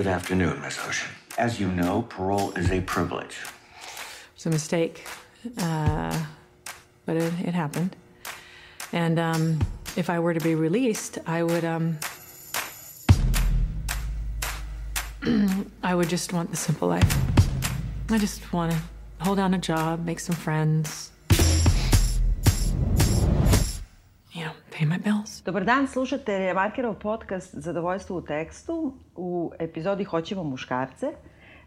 Good afternoon, Miss Ocean. As you know, parole is a privilege. It's a mistake, uh, but it, it happened. And um, if I were to be released, I would um, I would just want the simple life. I just want to hold down a job, make some friends, pay my. Dobar dan, slušate Markerov podcast Zadovoljstvo u tekstu. U epizodi Hoćemo muškarce.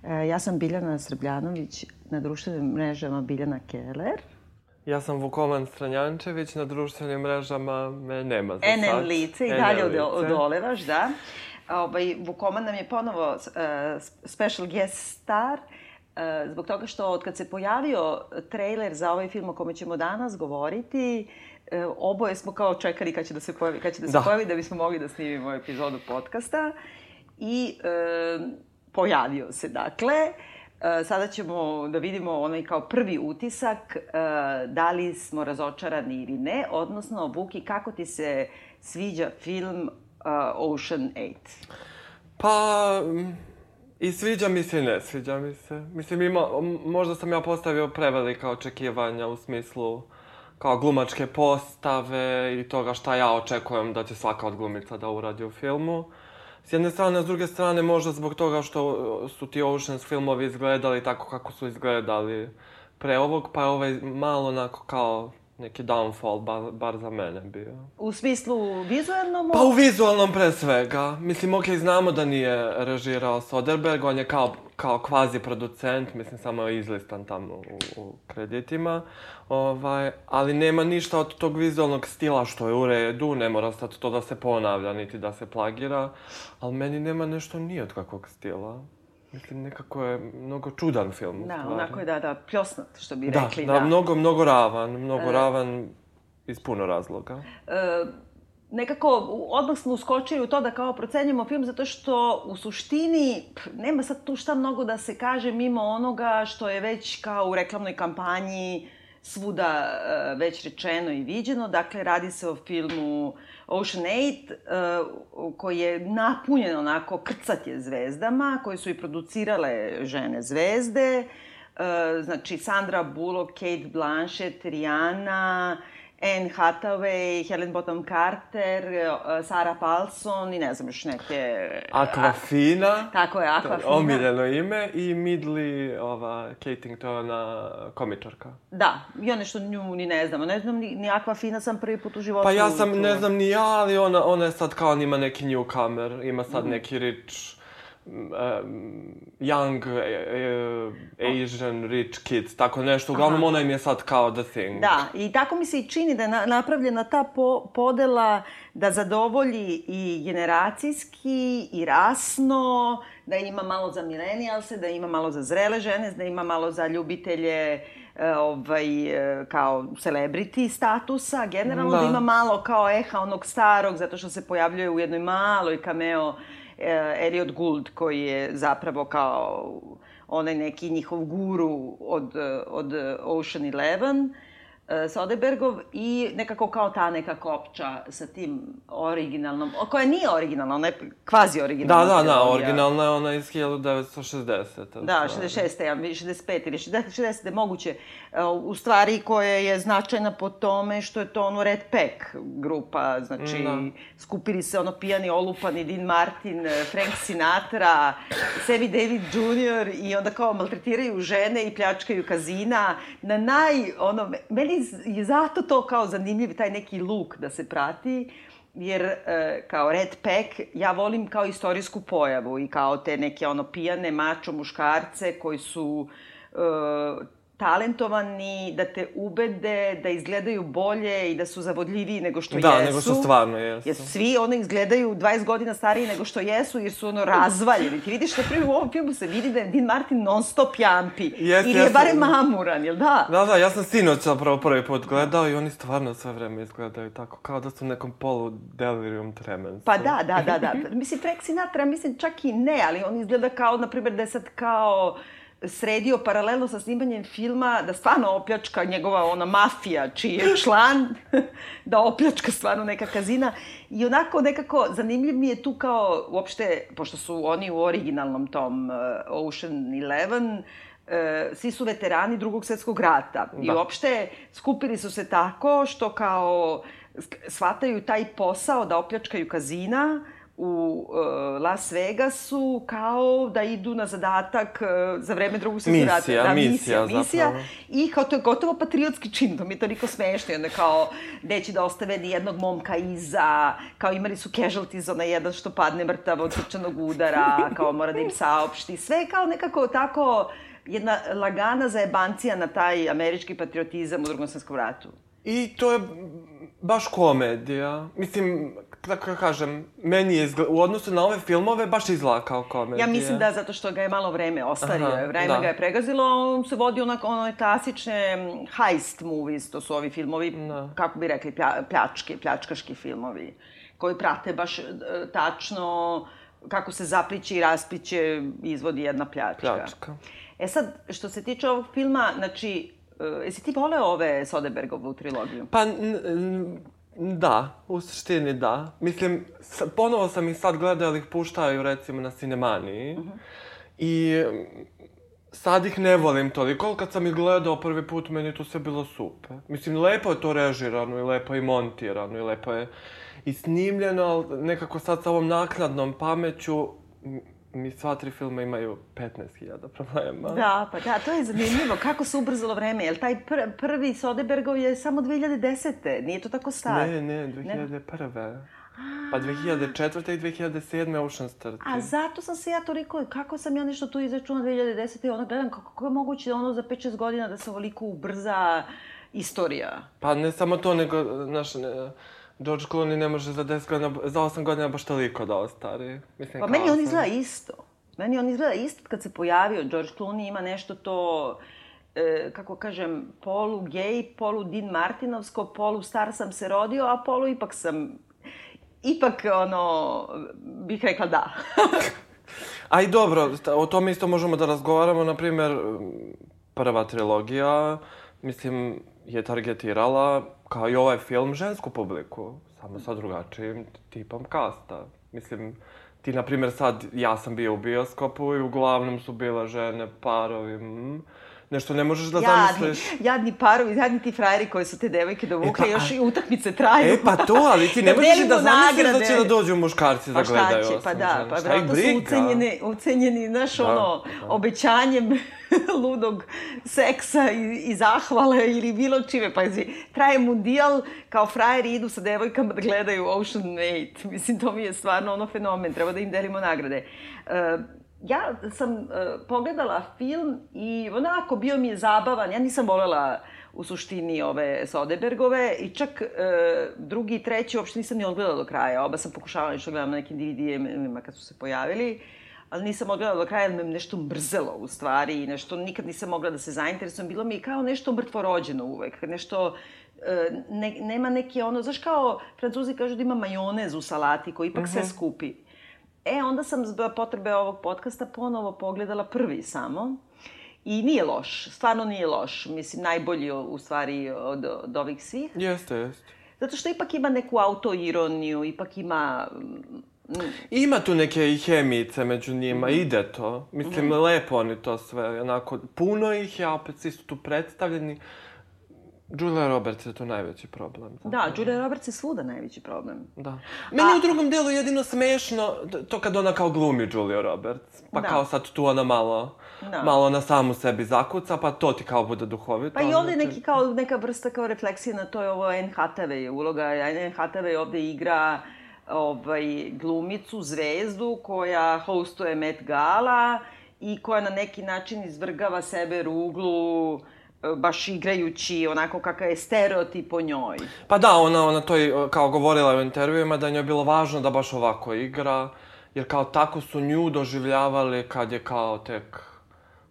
E, Ja sam Biljana Srbljanović, na društvenim mrežama Biljana Keller. Ja sam Vukoman Stranjančević, na društvenim mrežama me nema za sad. NN lice i dalje lice. od, odolevaš, da. Ovaj, Vukoman nam je ponovo uh, special guest star, uh, zbog toga što od kad se pojavio trailer za ovaj film o kome ćemo danas govoriti, uh, oboje smo kao čekali kad će da se pojavi, kad će da se Da. pojavi da bismo mogli da snimimo epizodu podcasta. I uh, pojavio se, dakle. Uh, sada ćemo da vidimo onaj kao prvi utisak, uh, da li smo razočarani ili ne, odnosno, Vuki, kako ti se sviđa film uh, Ocean 8? Pa, i sviđa mi se i ne sviđa mi se. Mislim, ima, možda sam ja postavio prevelika očekivanja u smislu kao glumačke postave i toga šta ja očekujem da će svaka od glumica da uradi u filmu. S jedne strane, s druge strane možda zbog toga što su ti Oceans filmovi izgledali tako kako su izgledali pre ovog, pa je ovaj malo onako kao neki downfall, bar, bar za mene bio. U smislu vizualnom? Pa u vizualnom pre svega. Mislim, okej, znamo da nije režirao Soderbergh, on je kao, kao kvazi producent, mislim, samo je izlistan tamo u, u kreditima. Ovaj, ali nema ništa od tog vizualnog stila što je u redu, ne mora sad to da se ponavlja, niti da se plagira. Ali meni nema nešto ni od kakvog stila. Mislim, nekako je mnogo čudan film, Da, stvari. onako je da, da, pljosnat, što bi Da, rekli. da, mnogo, mnogo ravan, mnogo ravan iz puno razloga. e, nekako odmah smo uskočili u to da kao procenjujemo film zato što u suštini pff, nema sad tu šta mnogo da se kaže mimo onoga što je već kao u reklamnoj kampanji svuda e, već rečeno i viđeno. Dakle, radi se o filmu Ocean 8, e, koji je napunjen onako krcat je zvezdama, koje su i producirale žene zvezde. E, znači, Sandra Bullock, Kate Blanchett, Rihanna, Anne Hathaway, Helen Bonham Carter, e, Sarah Paulson i ne znam još neke... Aquafina. Tako je, Aquafina. Omiljeno ime i Midley, ova, Catingtona, komičarka. Da, ja nešto nju ni ne znam. Ne znam, ni, ni Aquafina sam prvi put u životu Pa ja sam, ne znam ni ja, ali ona, ona je sad kao, on ima neki newcomer, ima sad neki rich, young uh, Asian rich kids, tako nešto. Uglavnom, ona im je sad kao the thing. Da, i tako mi se i čini da je na, napravljena ta po, podela da zadovolji i generacijski i rasno, da ima malo za milenijalse, da ima malo za zrele žene, da ima malo za ljubitelje e, ovaj, e, kao celebrity statusa, generalno da. Da. ima malo kao eha onog starog, zato što se pojavljuje u jednoj maloj cameo e, Elliot Gould, koji je zapravo kao onaj neki njihov guru od, od Ocean Eleven, e, Soderbergov i nekako kao ta neka kopča sa tim originalnom, koja nije originalna, ona je kvazi Da, originalna. da, da, trilogija. originalna je ona iz 1960. Da, 66. ja, 65 ili 60, 60 je moguće. E, U stvari koja je značajna po tome što je to ono Red Pack grupa, znači Da. skupili se ono pijani, olupani Dean Martin, e, Frank Sinatra, Sammy David Jr. i onda kao maltretiraju žene i pljačkaju kazina na naj, ono, meni je zato to kao zanimljiv taj neki luk da se prati, jer e, kao Red Pack ja volim kao istorijsku pojavu i kao te neke ono pijane mačo muškarce koji su e, talentovani, da te ubede, da izgledaju bolje i da su zavodljiviji nego što Da, jesu. nego što stvarno jesu. Jer svi ono izgledaju 20 godina stariji nego što jesu, jer su ono razvaljeni. Ti vidiš, na primjer, u ovom filmu se vidi da je Dean Martin non stop jampi. Jeste, Ili je jeste. barem mamuran, jel da? Da, da, ja sam sinoć zapravo prvi put gledao i oni stvarno sve vreme izgledaju tako, kao da su u nekom polu delirium tremensu. Pa da, da, da, da. Mislim, Frank Sinatra, mislim čak i ne, ali on izgleda kao, na primjer, da je sad kao sredio paralelno sa snimanjem filma da stvarno opljačka njegova ona mafija čiji je član, da opljačka stvarno neka kazina. I onako nekako zanimljiv mi je tu kao uopšte, pošto su oni u originalnom tom uh, Ocean Eleven, uh, svi su veterani drugog svetskog rata. Da. I uopšte skupili su se tako što kao shvataju taj posao da opljačkaju kazina, u uh, Las Vegasu kao da idu na zadatak uh, za vreme drugog svjetskog rata. Misija, da, misija, misija, zapravo. I kao to je gotovo patriotski čin, to mi je toliko smešno. I onda kao neće da ostave ni jednog momka iza, kao imali su casualties, onaj jedan što padne mrtav od srčanog udara, kao mora da im saopšti. Sve kao nekako tako jedna lagana zajebancija na taj američki patriotizam u drugom svjetskom ratu. I to je baš komedija. Mislim, kako da kažem, meni je izgled, u odnosu na ove filmove baš izgleda kao komedija. Ja mislim da zato što ga je malo vreme ostario, Aha, vreme da. ga je pregazilo, on se vodi onako one klasične heist movies, to su ovi filmovi, Da. kako bi rekli, plja, pljačke, pljačkaški filmovi, koji prate baš e, tačno kako se zapliće i raspliće izvodi jedna pljačka. Pljačka. E sad, što se tiče ovog filma, znači, jesi ti voleo ove Soderbergovu trilogiju? Pa, da, u suštini da. Mislim, sa, ponovo sam ih sad gledao, jer ih puštaju recimo na Cinemaniji. Mhm. I mm, sad ih ne volim toliko, kad sam ih gledao prvi put, meni to sve bilo super. Mislim, lepo je to režirano i lepo je i montirano i lepo je i snimljeno, ali nekako sad sa ovom naknadnom pameću mi sva tri filma imaju 15.000 problema. Da, pa da, to je zanimljivo. Kako se ubrzalo vreme? Jer taj pr prvi Soderbergov je samo 2010. Nije to tako star. Ne, ne, 2001. Pa 2004. i 2007. Ocean's 13. A zato sam se ja toliko, kako sam ja nešto tu izračunala 2010. i onda gledam kako, kako je moguće da ono za 5-6 godina da se ovoliko ubrza istorija. Pa ne samo to, nego, znaš, ne, George Clooney ne može za 10 godina, za 8 godina baš toliko da ostari. Mislim, Pa meni on izgleda isto. Meni on izgleda isto kad se pojavio. George Clooney ima nešto to, e, kako kažem, polu gej, polu Dean Martinovsko, polu star sam se rodio, a polu ipak sam, ipak, ono, bih rekla da. A i dobro, o tome isto možemo da razgovaramo, na primjer, prva trilogija, mislim, je targetirala, kao i ovaj film, žensku publiku, samo sa drugačijim tipom kasta. Mislim, ti, na primjer, sad, ja sam bio u bioskopu i uglavnom su bile žene, parovi, mm, nešto ne možeš da Jadni, zamisliš. jadni parovi, jadni ti frajeri koji su te devojke dovukle, E pa, još i utakmice traju. E, pa to, ali ti ne Da možeš da zamisliš da nagrade. će da dođu muškarci da Pa šta gledaju će, pa da, pa vjerojatno su ucenjeni, ucenjeni, znaš, Da, ono, da. obećanjem ludog seksa i, i zahvale ili bilo čime. Pa traje mundijal, kao frajeri idu sa devojkama da gledaju Ocean 8. Mislim, to mi je stvarno ono fenomen, treba da im delimo nagrade. E, ja sam e, pogledala film i onako bio mi je zabavan. Ja nisam volela u suštini ove Soderbergove i čak e, drugi i treći uopšte nisam ni odgledala do kraja. Oba sam pokušavala nešto gledam na nekim DVD-ima kad su se pojavili, ali nisam odgledala do kraja jer me nešto mrzelo u stvari i nešto nikad nisam mogla da se zainteresujem. Bilo mi je kao nešto mrtvorođeno uvek, nešto e, ne, nema neke ono, znaš kao francuzi kažu da ima majonez u salati koji ipak sve skupi. E, onda sam zbog potrebe ovog podcasta ponovo pogledala prvi samo. I nije loš, stvarno nije loš. Mislim, najbolji u stvari od, od ovih svih. Jeste, jeste. Zato što ipak ima neku autoironiju, ipak ima... mm, Ima tu neke i hemice među njima, Mhm. ide to. Mislim, lepo oni to sve, onako, puno ih je, a opet svi su tu predstavljeni. Julia Roberts je tu najveći problem. Da, Julia Roberts je svuda najveći problem. Da. Meni je u drugom delu jedino smešno to kad ona kao glumi Julia Roberts. Pa Da. kao sad tu ona malo, Da. malo na samu sebi zakuca, pa to ti kao bude duhovito. Pa i ovde neki kao, neka vrsta kao refleksije na to je ovo Anne Hathaway uloga. Anne Hathaway ovde igra ovaj, glumicu, zvezdu koja hostuje Met Gala i koja na neki način izvrgava sebe ruglu baš igrajući onako kakav je stereotip o njoj. Pa da, ona, ona to je kao govorila u intervjuima da njoj je bilo važno da baš ovako igra, jer kao tako su nju doživljavali kad je kao tek,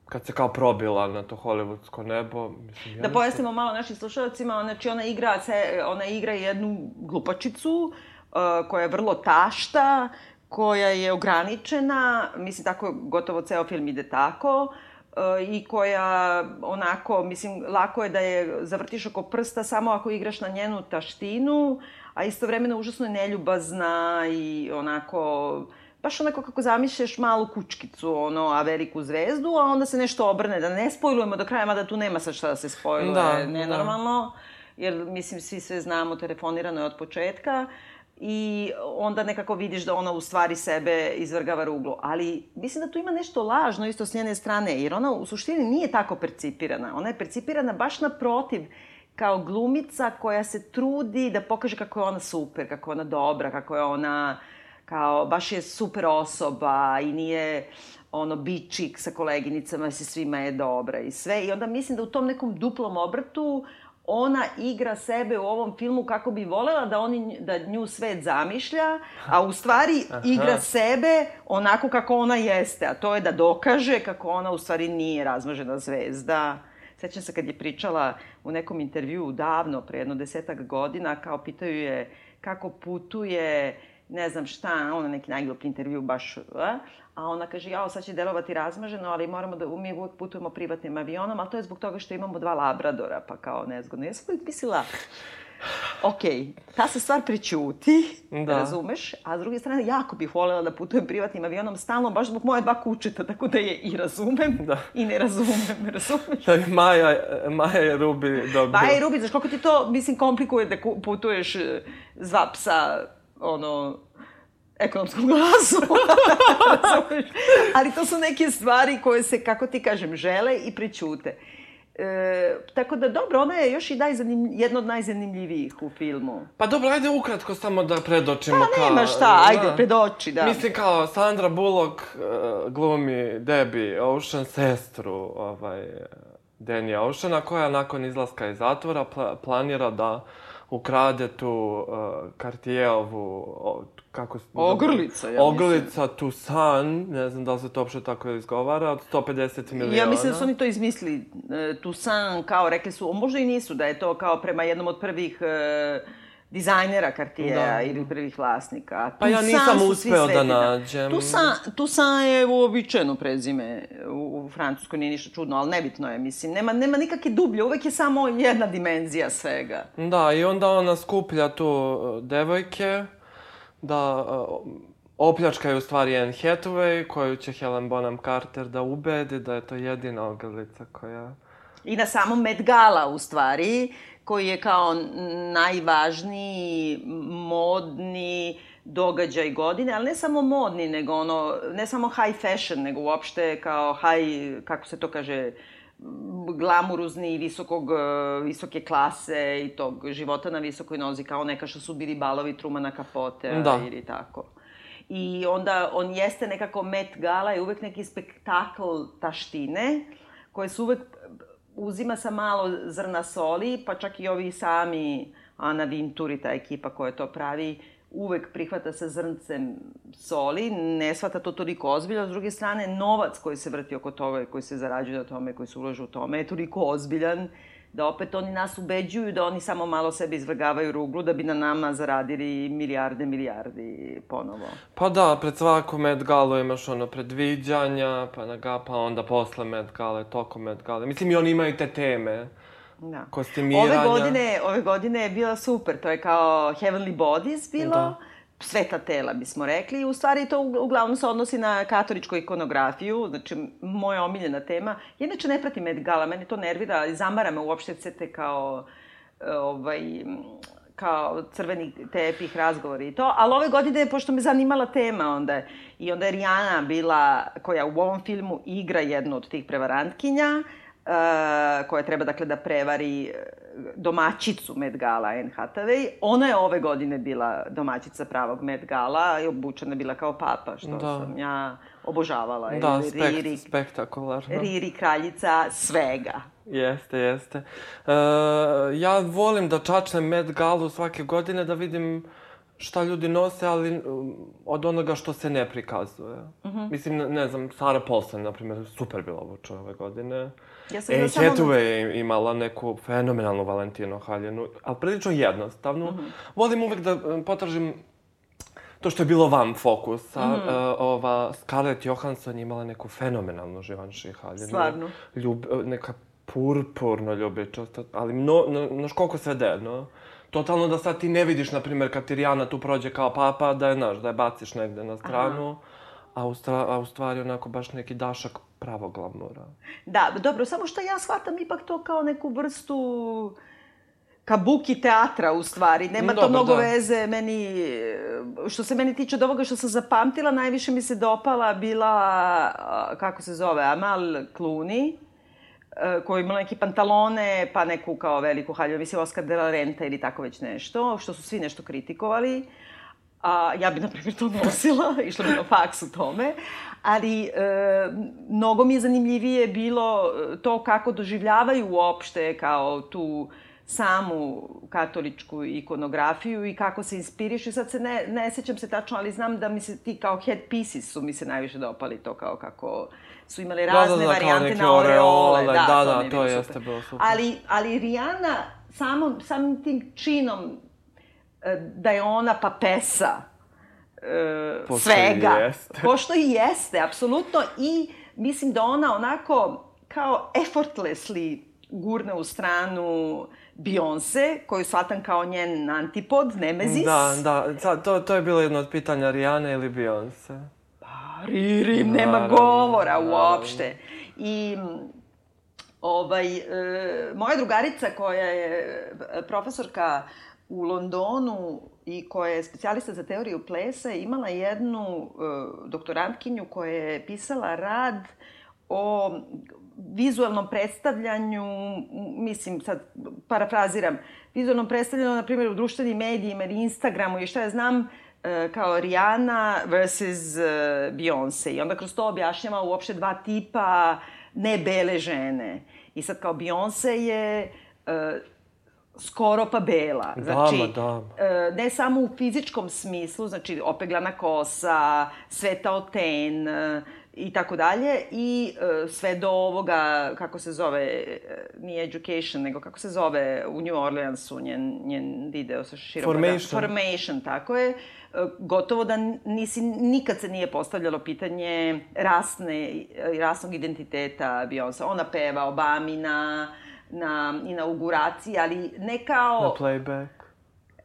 kad se kao probila na to hollywoodsko nebo. Mislim, Da pojasnimo malo našim slušalcima, znači ona igra, se, ona igra jednu glupačicu uh, koja je vrlo tašta, koja je ograničena, mislim tako gotovo ceo film ide tako, i koja onako, mislim, lako je da je zavrtiš oko prsta samo ako igraš na njenu taštinu, a istovremeno užasno je neljubazna i onako baš onako kako zamišljaš malu kučkicu, ono, a veliku zvezdu, a onda se nešto obrne, da ne spojlujemo do kraja, mada tu nema sad šta da se spojluje, Da, nenormalno, jer, mislim, svi sve znamo, telefonirano je od početka, i onda nekako vidiš da ona u stvari sebe izvrgava ruglu. Ali mislim da tu ima nešto lažno isto s njene strane, jer ona u suštini nije tako percipirana. Ona je percipirana baš naprotiv, kao glumica koja se trudi da pokaže kako je ona super, kako je ona dobra, kako je ona kao baš je super osoba i nije ono bičik sa koleginicama, se svima je dobra i sve. I onda mislim da u tom nekom duplom obrtu ona igra sebe u ovom filmu kako bi volela da, oni, da nju svet zamišlja, a u stvari igra sebe onako kako ona jeste, a to je da dokaže kako ona u stvari nije razmažena zvezda. Sećam se kad je pričala u nekom intervjuu davno, pre jedno desetak godina, kao pitaju je kako putuje, ne znam šta, ono neki najgluplji intervju baš, a? a ona kaže, jao, sad će delovati razmaženo, ali moramo da, mi uvek putujemo privatnim avionom, ali to je zbog toga što imamo dva labradora, pa kao nezgodno. Ja sam mislila, ok, ta se stvar prećuti, da. razumeš, a s druge strane, jako bih voljela da putujem privatnim avionom stalno, baš zbog moje dva kučeta, tako da je i razumem da. i ne razumem, razumeš? Da, Maja, Maja je Rubi dobro. Maja je Rubi, znaš koliko ti to, mislim, komplikuje da putuješ zva psa, ono, ekonomskom glasu. Ali to su neke stvari koje se, kako ti kažem, žele i prećute. E, tako da dobro, ona je još i najzanim, jedna od najzanimljivijih u filmu. Pa dobro, ajde ukratko samo da predočimo pa, kao... Nema šta, ajde, da. predoči, da. Mislim kao Sandra Bullock uh, glumi Debbie Ocean, sestru ovaj, Danny Oceana, koja nakon izlaska iz zatvora pla planira da ukrade tu uh, Cartijerovu kako se... Ogrlica, ja Ogrlica Tucson, ne znam da li se to uopšte tako izgovara, od 150 miliona. Ja mislim da su oni to izmislili. E, Tucson, kao rekli su, možda i nisu, da je to kao prema jednom od prvih e, dizajnera Cartiera da. ili prvih vlasnika. Pa ja nisam uspeo da nađem. Tucson, Tucson je uobičajeno prezime u, u Francuskoj, nije ništa čudno, ali nebitno je, mislim. Nema, nema nikakve dublje, uvek je samo jedna dimenzija svega. Da, i onda ona skuplja tu e, devojke, da uh, opljačkaju u stvari Anne Hathaway, koju će Helen Bonham Carter da ubedi da je to jedina ogrlica koja... I na samom Met Gala, u stvari, koji je kao najvažniji modni događaj godine, ali ne samo modni, nego ono, ne samo high fashion, nego uopšte kao high, kako se to kaže, glamuruzni, visokog, visoke klase i tog života na visokoj nozi, kao neka što su bili balovi Trumana Kapote da. ili tako. I onda on jeste nekako Met Gala je uvek neki spektakl taštine, koje se uvek uzima sa malo zrna soli, pa čak i ovi sami Ana Vinturi, ta ekipa koja to pravi, uvek prihvata sa zrncem soli, ne shvata to toliko ozbiljno, s druge strane, novac koji se vrti oko toga i koji se zarađuje na tome, koji se ulaže u tome, je toliko ozbiljan da opet oni nas ubeđuju da oni samo malo sebe izvrgavaju ruglu da bi na nama zaradili milijarde, milijardi ponovo. Pa da, pred svaku Met Galu imaš ono predviđanja, pa, na ga, pa onda posle Met Gale, toko Met Gale. Mislim i oni imaju te teme. Da. Kostimiranja. Ove godine, ove godine je bila super, to je kao Heavenly Bodies bilo. Da sveta tela, bismo rekli. U stvari to uglavnom se odnosi na katoličku ikonografiju, znači moja omiljena tema. Inače ne pratim Met Gala, mene to nervira, zamara me uopšte cete kao ovaj, kao crveni tepih, razgovori i to, ali ove godine, pošto me zanimala tema onda, i onda je Rijana bila, koja u ovom filmu igra jednu od tih prevarantkinja, uh, koja treba dakle da prevari domaćicu Met Gala Anne Hathaway. Ona je ove godine bila domaćica pravog Met Gala i obučena bila kao papa, što da. sam ja obožavala. Da, spekt, Riri, spektakularno. Riri, kraljica svega. Jeste, jeste. Uh, ja volim da čačnem Met Galu svake godine da vidim šta ljudi nose, ali od onoga što se ne prikazuje. Uh mhm. -huh. Mislim, ne, ne znam, Sarah Paulson, na primjer, super bila obučena ove godine. Ja sam e, samo... Hathaway je imala neku fenomenalnu Valentino haljenu, ali prilično jednostavnu. Mm -hmm. Volim uvek da potražim to što je bilo van fokusa. Mm. ova Scarlett Johansson je imala neku fenomenalnu Givenchy haljinu. Stvarno? Ljub, neka purpurno ljubičast, ali mno, no, noš koliko sve no. Totalno da sad ti ne vidiš, na primjer, kad ti Rijana tu prođe kao papa, da je, znaš, da je baciš negde na stranu, a u, stra, a u stvari onako baš neki dašak pravog glamura. Da, dobro, samo što ja shvatam ipak to kao neku vrstu kabuki teatra u stvari. Nema to Dobro, mnogo da. veze meni, što se meni tiče od ovoga što sam zapamtila, najviše mi se dopala bila, kako se zove, Amal Clooney, e, koja je imala neki pantalone, pa neku kao veliku haljinu, mislim Oscar de la Renta ili tako već nešto, što su svi nešto kritikovali. A, ja bi, na primjer, to nosila, išla bi na faks u tome, ali e, mnogo mi je zanimljivije bilo e, to kako doživljavaju uopšte kao tu samu katoličku ikonografiju i kako se inspirišu. Sad se ne, ne sećam se tačno, ali znam da mi se ti kao head pieces su mi se najviše dopali to kao kako su imali Da, da, razne da, kao varijante neke na oreole. oreole, da, da, mi je to jeste super. bilo super. Ali, ali Rihanna samo, samim tim činom da je ona papesa e, Pošto i svega. jeste. Pošto i jeste, apsolutno. I mislim da ona onako kao effortlessly gurne u stranu Beyoncé, koju shvatam kao njen antipod, nemezis. Da, da, sad, to, to je bilo jedno od pitanja Rijane ili Beyoncé. Riri, nema Naravno, govora naravno. uopšte. I ovaj, e, moja drugarica koja je e, profesorka u Londonu i koja je specijalista za teoriju plesa imala jednu e, doktorantkinju koja je pisala rad o vizualnom predstavljanju, mislim, sad parafraziram, vizualnom predstavljanju, na primjer, u društvenim medijima ili Instagramu i šta ja znam, e, kao Rihanna versus e, Beyoncé. I onda kroz to objašnjava uopšte dva tipa nebele žene. I sad kao Beyoncé je skoro pa bela. Znači, ma da. e, ne samo u fizičkom smislu, znači opeglana kosa, svetao ten e, i tako dalje, i e, sve do ovoga, kako se zove, nije education, nego kako se zove u New Orleansu njen, njen video sa širom. Formation. Formation, tako je. Gotovo da nisi, nikad se nije postavljalo pitanje rasne, rasnog identiteta Beyoncé. Ona peva Obami na, na inauguraciji, ali ne kao... Na playback.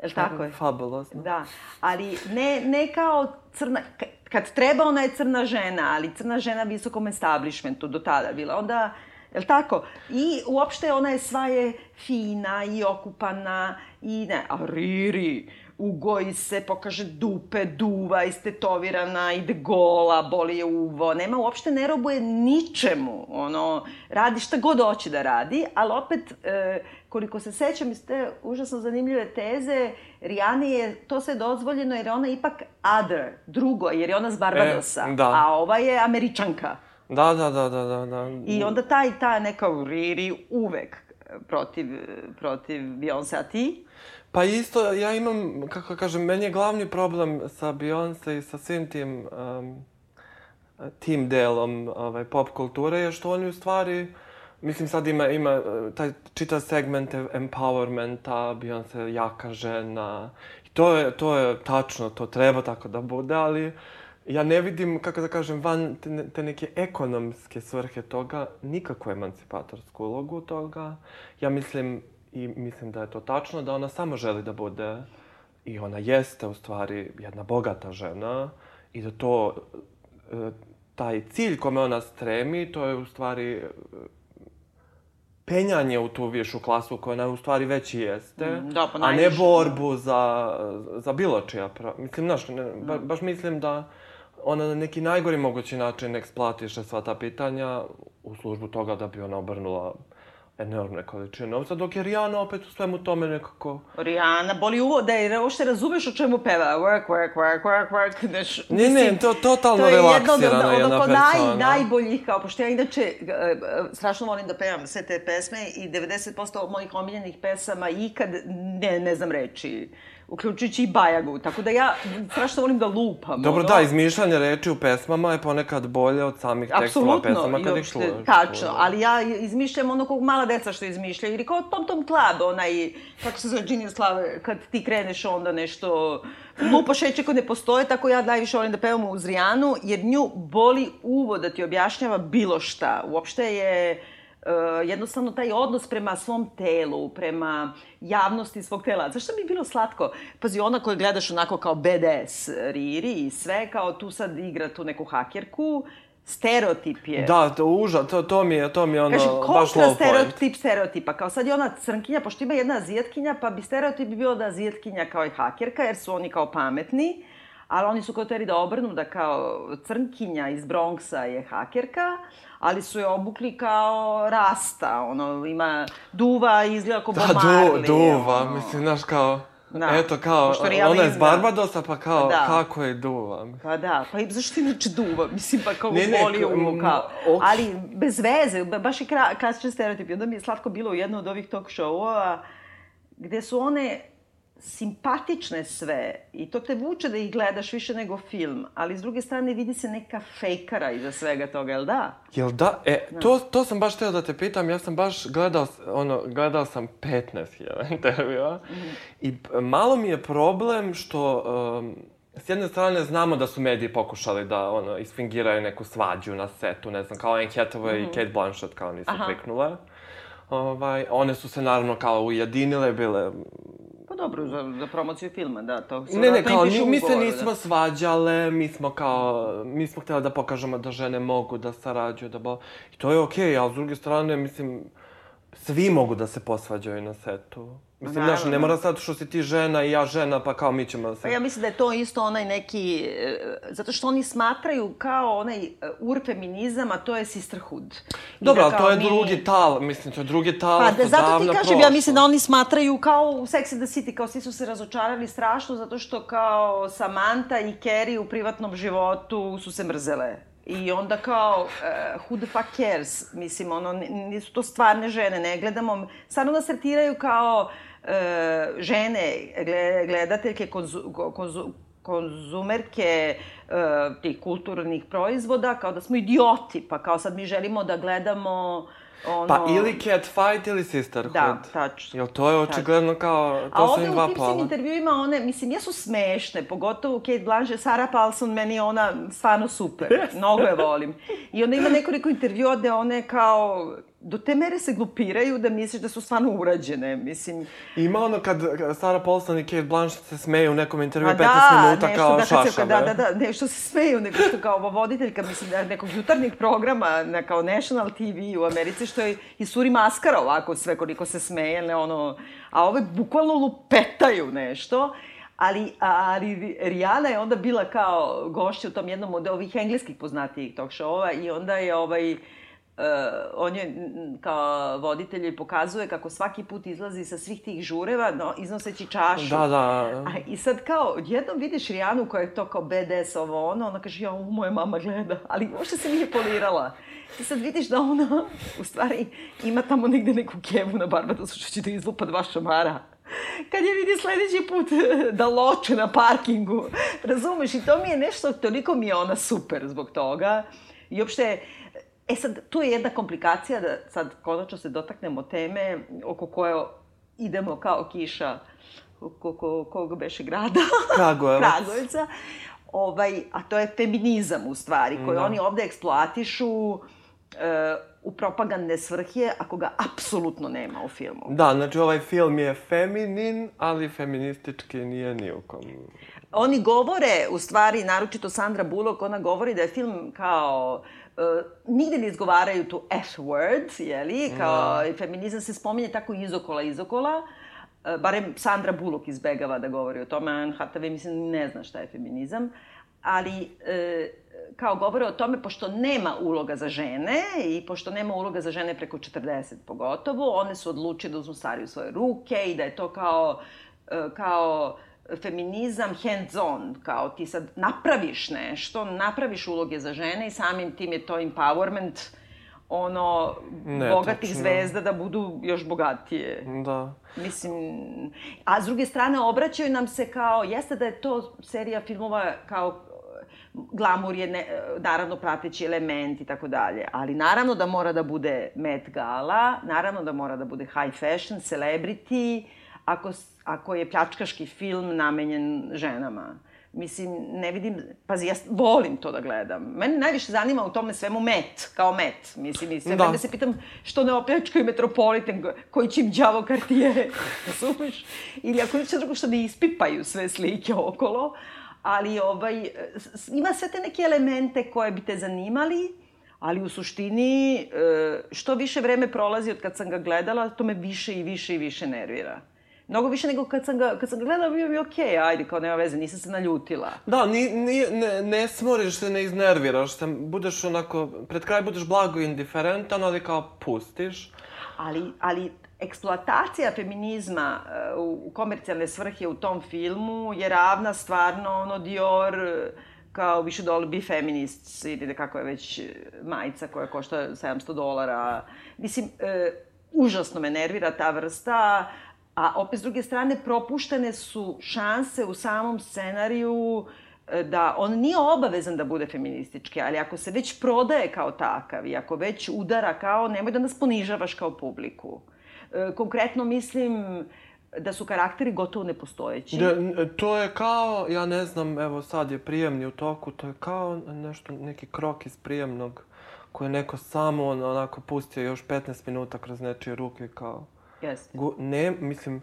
Jel tako je? Fabulozno. Da, ali ne, ne kao crna... ka- Kad treba, ona je crna žena, ali crna žena visokom establishmentu do tada bila. Onda, jel tako? I uopšte ona je sva je fina i okupana i ne, a Riri, ugoji se, pokaže dupe, duva, istetovirana, ide gola, boli je uvo, nema, uopšte ne robuje ničemu, ono, radi šta god hoće da radi, ali opet, e, koliko se sećam iz te užasno zanimljive teze, Rijani je to sve dozvoljeno jer je ona ipak other, drugo, jer je ona s Barbadosa, E, da. a ova je Američanka. Da, da, da, da, da, da. I onda taj, ta neka Riri uvek protiv, protiv Beyoncé, a ti? Pa isto, ja imam, kako kažem, meni je glavni problem sa Beyoncé i sa svim tim, um, tim delom ovaj, pop kulture je što oni u stvari, mislim sad ima, ima taj čitav segment empowermenta, Beyoncé jaka žena. I to je, to je tačno, to treba tako da bude, ali ja ne vidim, kako da kažem, van te, te neke ekonomske svrhe toga, nikakvu emancipatorsku ulogu toga. Ja mislim, i mislim da je to tačno, da ona samo želi da bude, i ona jeste u stvari jedna bogata žena, i da to, e, taj cilj kome ona stremi, to je u stvari e, penjanje u tu višu klasu u kojoj ona u stvari već i jeste, Mm, da, pa a ne najviše, borbu za, za bilo čija prava. Mislim, znaš, ne, ba, baš mislim da ona na neki najgori mogući način eksploatiše sva ta pitanja u službu toga da bi ona obrnula enormne količine novca, dok je Rihanna opet u svemu tome nekako... Rihanna, boli uvo, da je uopšte razumeš o čemu peva. Work, work, work, work, work. Znaš, Ne, ne, to totalno to je relaksirana od, od, jedna oko naj, persona. najboljih, kao, pošto ja inače e, e, strašno volim da pevam sve te pesme i 90% mojih omiljenih pesama ikad ne, ne znam reči uključujući i Bajagu. Tako da ja strašno volim da lupam. Dobro, ono. da, izmišljanje reči u pesmama je ponekad bolje od samih tekstova pesama kad ih čuješ. tačno, ali ja izmišljam ono kog mala deca što izmišljaju, ili kao Tom Tom Club, onaj, kako se zove Genius Club, kad ti kreneš onda nešto, lupaš reči koje ne postoje, tako ja najviše volim da pevam u Zrijanu, jer nju boli uvo da ti objašnjava bilo šta. Uopšte je uh, jednostavno taj odnos prema svom telu, prema javnosti svog tela. Zašto je bilo slatko? Pazi, ona koju gledaš onako kao BDS, Riri i sve, kao tu sad igra tu neku hakerku, stereotip je. Da, to uža, to, to mi je, to mi je ono, Kaže, baš low point. stereotip stereotipa. Kao sad je ona crnkinja, pošto ima jedna azijatkinja, pa bi stereotip bio da azijatkinja kao i hakerka, jer su oni kao pametni, ali oni su kao teri da obrnu da kao crnkinja iz Bronxa je hakerka, ali su je obukli kao rasta, ono, ima duva i izgleda kao Da, Bob Marley. du, duva, ono. mislim, znaš, kao... Da. Eto, kao, ona je iz Barbadosa, pa kao, Da. kako je duva? Pa da, pa i zašto inače duva? Mislim, pa kao Ne, ne, kao. ok. Ali bez veze, ba- baš je klasičan stereotip. I onda mi je slatko bilo u jednom od ovih talk show-ova, gde su one simpatične sve i to te vuče da ih gledaš više nego film, ali s druge strane vidi se neka fejkara iza svega toga, jel da? Jel da? E, to, to sam baš teo da te pitam, ja sam baš gledao, ono, gledao sam 15.000 intervjua i p- malo mi je problem što um, s jedne strane znamo da su mediji pokušali da ono, isfingiraju neku svađu na setu, ne znam, kao Anne Hathaway i Kate Blanchett kao nisu Aha. kliknule. Ovaj, one su se naravno kao ujedinile, bile dobro, za, za promociju filma, da, to se Ne, ne, kao, ni, mi se nismo svađale, mi smo kao, mi smo htjeli da pokažemo da žene mogu da sarađuju, da bo... I to je okej, ali s druge strane, mislim, svi mogu da se posvađaju na setu. Mislim, znaš, ne mora sad što si ti žena i ja žena, pa kao mi ćemo da se... Pa ja mislim da je to isto onaj neki, e, zato što oni smatraju kao onaj e, urfeminizam, a to je sisterhood. Dobro, da ali to je mi- drugi tal, mislim, to je drugi tal, Pa da, zato ti kažem, ja mislim da oni smatraju kao u Sex and the City, kao svi su se razočarali strašno zato što kao Samantha i Carrie u privatnom životu su se mrzele. I onda kao, uh, who the fuck cares? Mislim, ono, nisu to stvarne žene, ne gledamo, stvarno nas tretiraju kao uh, žene, gle- gledateljke, konzu, ko- konzu, konzumerke uh, tih kulturnih proizvoda, kao da smo idioti, pa kao sad mi želimo da gledamo ono... Pa ili cat fight ili sisterhood. Da, tačno. Jel to je očigledno kao, A to su ovde im u dva tim svim pola. intervjuima one, mislim, jesu smešne, pogotovo Kate Blanchett, Sarah Paulson, meni je ona stvarno super, mnogo je volim. I onda ima nekoliko intervjua gde one kao, do te mere se glupiraju da misliš da su stvarno urađene, mislim. Ima ono kad Sarah Paulson i Kate Blanchett se smeju u nekom intervju Pa 15 minuta nešto kao da, kad se- šašave. Da, da, da, nešto se smeju, nego što kao ova voditeljka, mislim, da nekog jutarnjeg programa na kao National TV u Americi, što je i suri maskara ovako sve koliko se smeje, ne ono, a ove bukvalno lupetaju nešto. Ali, ali Rijana je onda bila kao gošća u tom jednom od ovih engleskih poznatijih talk show-ova i onda je ovaj, Uh, on je kao voditelj i pokazuje kako svaki put izlazi sa svih tih žureva, no, iznoseći čašu. Da, da. A, I sad kao, odjednom vidiš Rijanu koja je to kao BDS ovo ono, ona kaže, ja, moja mama gleda, ali uopšte se nije polirala. I sad vidiš da ona, u stvari, ima tamo negde neku kevu na Barbadosu što će da izlupa dva šamara. Kad je vidi sledeći put da loče na parkingu. Razumeš? I to mi je nešto, toliko mi je ona super zbog toga. I uopšte, E sad, tu je jedna komplikacija da sad konačno se dotaknemo teme oko koje idemo kao kiša oko, oko kog beše grada? Kragujevac. Kragujevca. Ovaj, a to je feminizam u stvari, koji Da. oni ovde eksploatišu e, u propagandne svrhe, ako ga apsolutno nema u filmu. Da, znači ovaj film je feminin, ali feministički nije ni u kom. Oni govore, u stvari, naročito Sandra Bullock, ona govori da je film kao... Uh, nigde ne izgovaraju tu F word, jeli? Kao, i feminizam se spominje tako izokola, izokola. Uh, barem Sandra Bullock izbegava da govori o tome, Anne Hathaway, mislim, ne zna šta je feminizam. Ali, uh, kao govore o tome, pošto nema uloga za žene i pošto nema uloga za žene preko 40 pogotovo, one su odlučile da uzmu stvari u svoje ruke i da je to kao, kao feminizam hands on, kao ti sad napraviš nešto, napraviš uloge za žene i samim tim je to empowerment, ono, Ne, bogatih tačno. zvezda da budu još bogatije. Da. Mislim, a s druge strane obraćaju nam se kao, jeste da je to serija filmova kao glamur je ne, naravno prateći element i tako dalje, ali naravno da mora da bude Met Gala, naravno da mora da bude high fashion, celebrity, ako, ako je pljačkaški film namenjen ženama. Mislim, ne vidim, pazi, ja volim to da gledam. Mene najviše zanima u tome svemu met, kao met. Mislim, i sve Da. vreme se pitam što ne opljačkaju Metropolitan, ko- koji će im đavo kartije, razumeš? Ili ako ništa drugo što ne ispipaju sve slike okolo, ali ovaj, ima sve te neke elemente koje bi te zanimali, ali u suštini, e, što više vreme prolazi od kad sam ga gledala, to me više i više i više nervira. Mnogo više nego kad sam ga, kad sam ga gledala, bio mi okej, okay, ajde, kao nema veze, nisam se naljutila. Da, ni, ni, ne, ne smoriš se, ne iznerviraš se, budeš onako, pred kraj budeš blago indiferentan, ali kao pustiš. Ali, ali eksploatacija feminizma e, u komercijalne svrhe u tom filmu je ravna stvarno ono Dior e, kao should all be feminists ili kako je već e, majica koja košta 700 dolara. Mislim, e, užasno me nervira ta vrsta, a opet s druge strane propuštene su šanse u samom scenariju e, da on nije obavezan da bude feministički, ali ako se već prodaje kao takav i ako već udara kao, nemoj da nas ponižavaš kao publiku. E, konkretno mislim da su karakteri gotovo nepostojeći. Da, to je kao, ja ne znam, evo sad je prijemni u toku, to je kao nešto, neki krok iz prijemnog koje je neko samo on, onako pustio još 15 minuta kroz nečije ruke kao... Jeste. Gu, ne, mislim,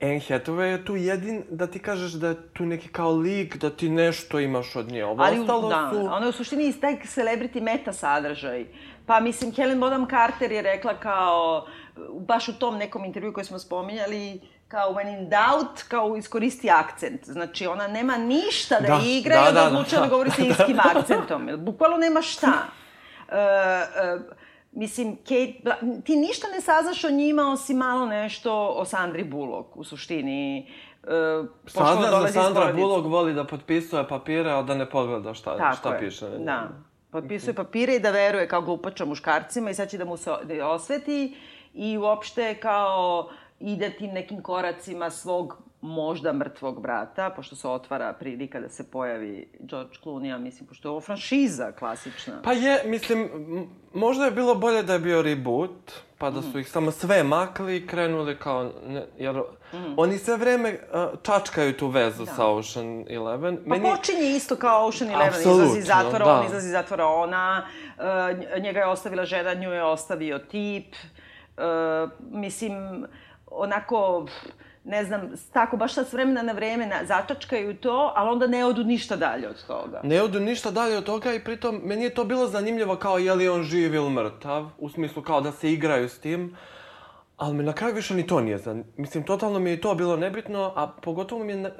Anne Hathaway je tu jedin da ti kažeš da je tu neki kao lik, da ti nešto imaš od nje. Ovo Ali, ostalo da, su... ona je u suštini taj celebrity meta sadržaj. Pa, mislim, Helen Bonham Carter je rekla kao, baš u tom nekom intervju koji smo spominjali, kao when in doubt, kao iskoristi akcent. Znači, ona nema ništa da, Da, igra da, i onda da, odlučila da, da. govori sa iskim akcentom. Jer Bukvalno nema šta. E, e, mislim, Kate, ti ništa ne saznaš o njima osim malo nešto o Sandri Bullock, u suštini. E, ona Saznaš da Sandra. Bullock voli da potpisuje papire, a da ne pogleda šta, Tako šta je. piše. Da. Potpisuje papire i da veruje kao glupača muškarcima i sad će da mu se da osveti i uopšte kao ide tim nekim koracima svog možda mrtvog brata, pošto se otvara prilika da se pojavi George Clooney, ja mislim, pošto je ovo franšiza klasična. Pa je, mislim, možda je bilo bolje da je bio reboot, pa da su ih samo sve makli i krenuli kao, ne, jer oni sve vreme uh, čačkaju tu vezu sa Ocean Eleven. Pa počinje isto kao Ocean Eleven, Apsolutno, izlazi iz zatvora, da. on izlazi iz zatvora ona, uh, nj- njega je ostavila žena, nju je ostavio tip. Uh, mislim, onako, ne znam, tako baš sad s vremena na vreme na, začačkaju to, ali onda ne odu ništa dalje od toga. Ne odu ništa dalje od toga i pritom meni je to bilo zanimljivo kao je li on živ ili mrtav, u smislu kao da se igraju s tim. Ali me na kraju više ni to nije zan... Mislim, totalno mi je to bilo nebitno, a pogotovo mi je na,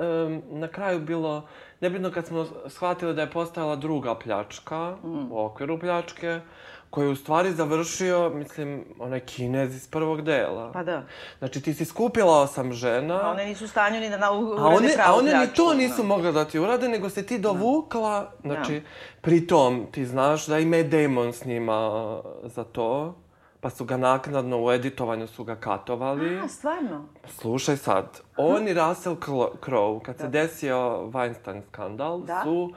na kraju bilo nebitno kad smo shvatili da je postojala druga pljačka u okviru pljačke, koju je u stvari završio, mislim, onaj kinez iz prvog dela. Pa da. Znači, ti si skupila osam žena, A one nisu u stanju ni da na, urede a one, a pravu one ni to da. nisu mogle da ti urade, nego se ti dovukla, znači, pritom ti znaš da i Matt Damon snima uh, za to, pa su ga naknadno u editovanju su ga katovali. A, stvarno? Slušaj sad, on i Russell Crowe, kad se desio Weinstein skandal, Da. su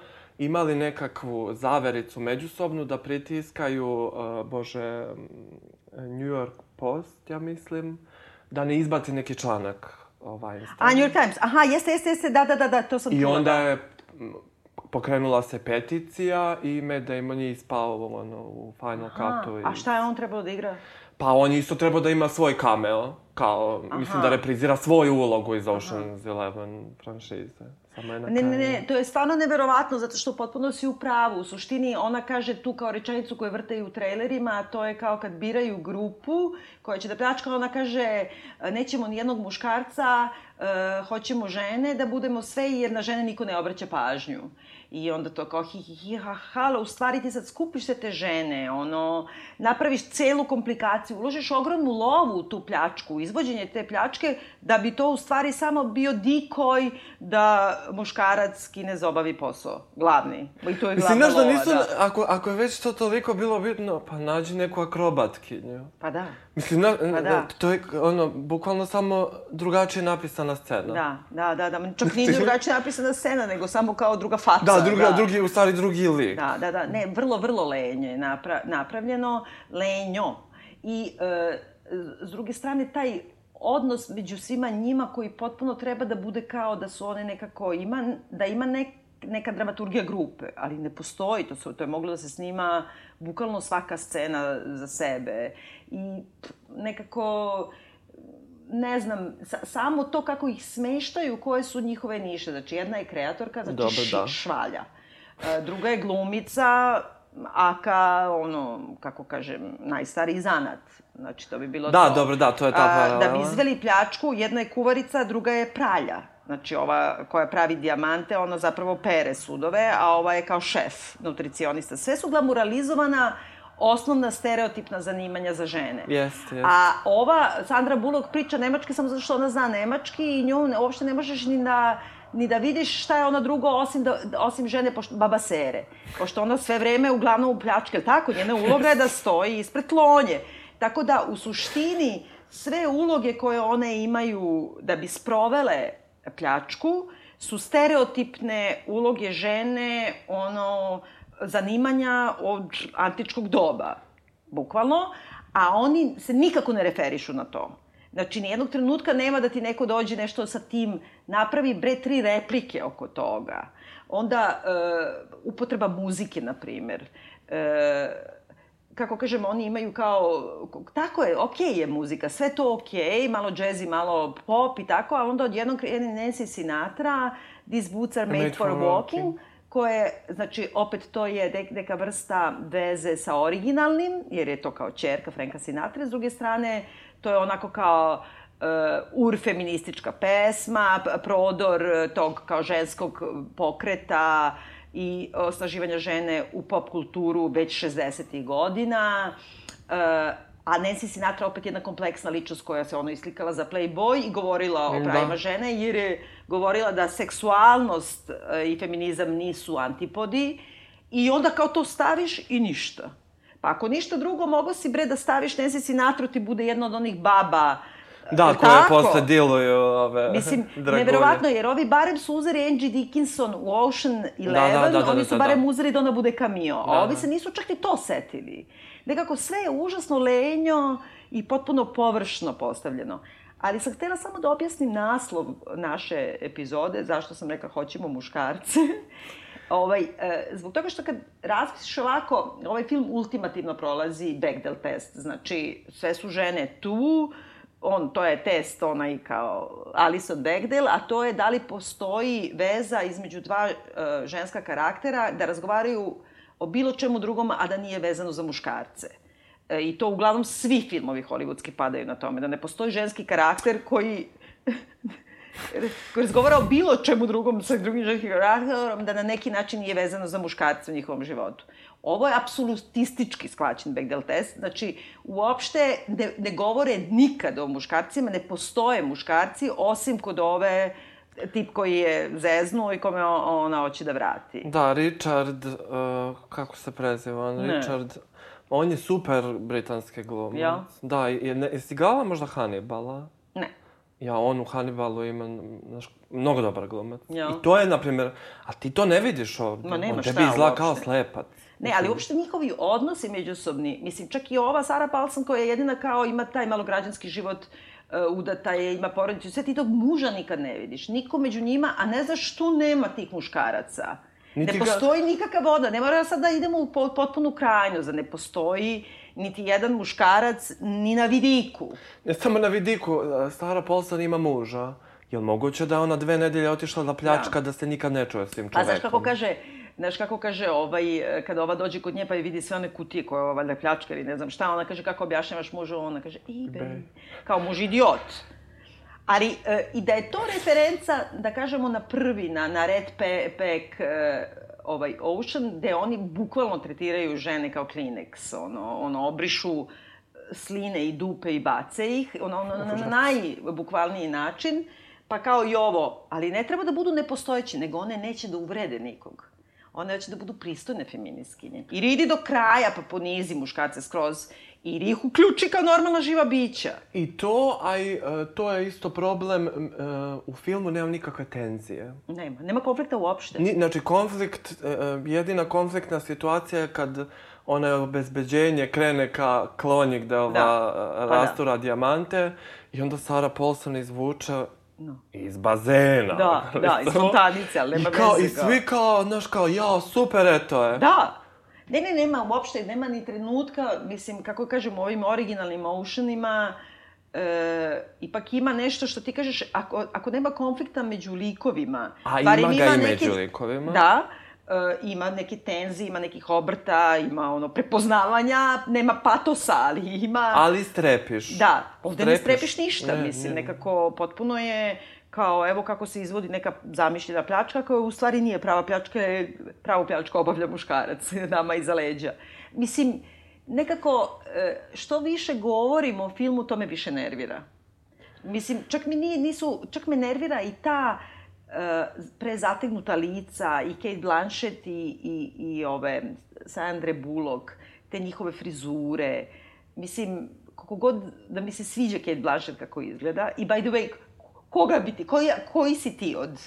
imali nekakvu zavericu međusobnu da pritiskaju, uh, bože, New York Post, ja mislim, da ne izbaci neki članak o Weinsteinu. A, New York Times. Aha, jeste, jeste, jeste, da, da, da, da, to sam I čula, onda da. je pokrenula se peticija i Matt Damon je ispao ono, u Final Cutu. i- A šta je on trebao da igra? Pa on je isto trebao da ima svoj cameo, kao, mislim da reprizira svoju ulogu iz Ocean's Eleven franšize. Samo je na Ne, ne, ne, to je stvarno neverovatno, zato što potpuno si u pravu. U suštini, ona kaže tu kao rečenicu koju vrtaju u trailerima, a to je kao kad biraju grupu koja će da pljačka, ona kaže nećemo ni jednog muškarca, e, hoćemo žene, da budemo sve jer na žene niko ne obraća pažnju. I onda to kao hi, hi, hi, ha, ha, ali u stvari ti sad skupiš sve te žene, ono, napraviš celu komplikaciju, uložiš ogromnu lovu u tu pljačku, izvođenje te pljačke, da bi to u stvari samo bio dikoj da muškarac kinez obavi posao, glavni. I to je Mislim, glavna znaš da nisu, da. ako, ako je već to toliko bilo bitno, pa nađi neku akrobatkinju. Pa da. Mislim, na, Pa da. to je, ono, bukvalno samo drugačije napisana scena. Da, da, da, da. Čak nije drugačije napisana scena, nego samo kao druga faca. Da, druga, drugi, u stvari drugi lik. Da, da, da. Ne, vrlo, vrlo lenje je napra napravljeno. Lenjo. I, e, s druge strane, taj odnos među svima njima koji potpuno treba da bude kao da su one nekako, ima, da ima nek, neka dramaturgija grupe, ali ne postoji, to, su, to je moglo da se snima bukvalno svaka scena za sebe. I pff, nekako, ne znam, sa, samo to kako ih smeštaju, koje su njihove niše. Znači, jedna je kreatorka, znači Dobro, ši, da. švalja. E, druga je glumica, aka, ono, kako kažem, najstariji zanat. Znači, to bi bilo Da, to. dobro, da, to je ta A, Da bi paralela. izveli pljačku, jedna je kuvarica, druga je pralja. Znači, ova koja pravi dijamante, ona zapravo pere sudove, a ova je kao šef, nutricionista. Sve su glamuralizovana osnovna stereotipna zanimanja za žene. Jeste, jeste. A ova Sandra Bullock priča nemački samo zato što ona zna nemački i nju uopšte ne možeš ni da ni da vidiš šta je ona drugo osim, da, osim žene pošto, babasere. Pošto ona sve vreme uglavnom u pljačke, tako, njena uloga je da stoji ispred tlonje. Tako da, u suštini, sve uloge koje one imaju da bi sprovele pljačku su stereotipne uloge žene, ono, zanimanja od antičkog doba, bukvalno, a oni se nikako ne referišu na to. Znači, nijednog trenutka nema da ti neko dođe nešto sa tim, napravi bre tri replike oko toga. Onda, e, upotreba muzike, na primer. E, kako kažem, oni imaju kao, tako je, okej okay je muzika, sve to okej, okay, malo džezi, malo pop i tako, a onda odjednom krene Nancy Sinatra, These boots are made, Made for, for walking, walking. Koje, znači, opet to je nek, neka vrsta veze sa originalnim, jer je to kao čerka Franka Sinatra, s druge strane, to je onako kao uh, urfeministička pesma, prodor uh, tog kao ženskog pokreta i osnaživanja žene u pop kulturu već 60. godina. Uh, a Nancy Sinatra opet jedna kompleksna ličnost koja se ono islikala za Playboy i govorila o Da. pravima žene, jer je govorila da seksualnost e, i feminizam nisu antipodi i onda kao to staviš i ništa. Pa ako ništa drugo, mogo si bre da staviš Nancy Sinatra, ti bude jedna od onih baba Da, Jel koje tako? posle diluju ove Mislim, dragulje. neverovatno, jer ovi barem su uzeli Angie Dickinson u Ocean Eleven, da, da, da, oni da, su da, barem da. uzeli da ona bude cameo, a Da, ovi da. se nisu čak ni to setili. Nekako sve je užasno lenjo i potpuno površno postavljeno. Ali sam htela samo da objasnim naslov naše epizode, zašto sam rekla hoćemo muškarce. ovaj, e, zbog toga što kad razmisliš ovako, ovaj film ultimativno prolazi Bechdel test. Znači, sve su žene tu, on, to je test onaj kao Alison Bechdel, a to je da li postoji veza između dva e, ženska karaktera da razgovaraju o bilo čemu drugom, a da nije vezano za muškarce. E, I to uglavnom svi filmovi hollywoodski padaju na tome, da ne postoji ženski karakter koji koji razgovara o bilo čemu drugom sa drugim ženskim karakterom, da na neki način nije vezano za muškarce u njihovom životu. Ovo je apsolutistički shvaćen Bechdel test, znači uopšte ne, ne govore nikad o muškarcima, ne postoje muškarci, osim kod ove tip koji je zeznuo i kome ona hoće da vrati. Da, Richard, uh, kako se preziva on? Ne. On je super britanski glumac. Jel? Da, je, ne, jesi gledala možda Hannibala? Ne. Ja, on u Hannibalu ima, znaš, mnogo dobar glumac. Ja. I to je, na primjer, a ti to ne vidiš ovdje. Ma nema on tebi izgleda kao slepac. Ne, ali uopšte njihovi odnosi međusobni, mislim, čak i ova Sara Paulson koja je jedina kao ima taj malograđanski život, uh, udata je, ima porodicu, sve ti tog muža nikad ne vidiš. Niko među njima, a ne znaš što nema tih muškaraca. Niti ne ga- postoji nikakav odnos, ne mora sad da idemo u po- potpunu krajnost, da ne postoji niti jedan muškarac ni na vidiku. Ne samo na vidiku, uh, Stara Paulson ima muža. Jel moguće da je ona dve nedelje otišla da pljačka, da, se nikad ne čuje s tim A čovekom? znaš kako kaže, znaš kako kaže ovaj, e, kada ova dođe kod nje pa je vidi sve one kutije koje ova valjda pljačka ili ne znam šta, ona kaže kako objašnjavaš mužu, ona kaže eBay, kao muž idiot. Ali e, i da je to referenca, da kažemo na prvi, na, na Red Pe, e, ovaj Ocean, gde oni bukvalno tretiraju žene kao Kleenex, ono, ono, obrišu sline i dupe i bace ih, ono, ono na, na najbukvalniji način, pa kao i ovo, ali ne treba da budu nepostojeći, nego one neće da uvrede nikog. One hoće da budu pristojne feminiskinje. Ili idi do kraja pa ponizi muškarce skroz, ili ih uključi kao normalna živa bića. I to, a i uh, to je isto problem, uh, u filmu nema nikakve tenzije. Nema, nema konflikta uopšte. Ni, znači, konflikt, uh, jedina konfliktna situacija je kad onaj obezbeđenje krene ka klonji gde ova Da. da. Pa rastura da. dijamante i onda Sara Paulson izvuče no. iz bazena. Da, da, iz fontanice, ali nema I kao, veze. I svi kao, znaš, kao, jao, super, eto je. Da. Ne, ne, nema uopšte, nema ni trenutka, mislim, kako kažem, ovim originalnim Oceanima, e, ipak ima nešto što ti kažeš, ako, ako nema konflikta među likovima... A ima ga i neki- među likovima. Da, e, ima neke tenzije, ima nekih obrta, ima ono prepoznavanja, nema patosa, ali ima... Ali strepiš. Da, ovde ne Strepiš. strepiš ništa, Ne, mislim, ne. nekako potpuno je kao, evo kako se izvodi neka zamišljena pljačka, koja u stvari nije prava pljačka, je pravu pljačku obavlja muškarac, nama iza leđa. Mislim, nekako, e, što više govorimo o filmu, to me više nervira. Mislim, čak mi nije, nisu, čak me nervira i ta e, prezategnuta lica i Kate Blanchett i, i, i ove Sandre Bullock, te njihove frizure. Mislim, koliko god da mi se sviđa Kate Blanchett kako izgleda. I by the way, koga bi ti, koji, koji si ti od,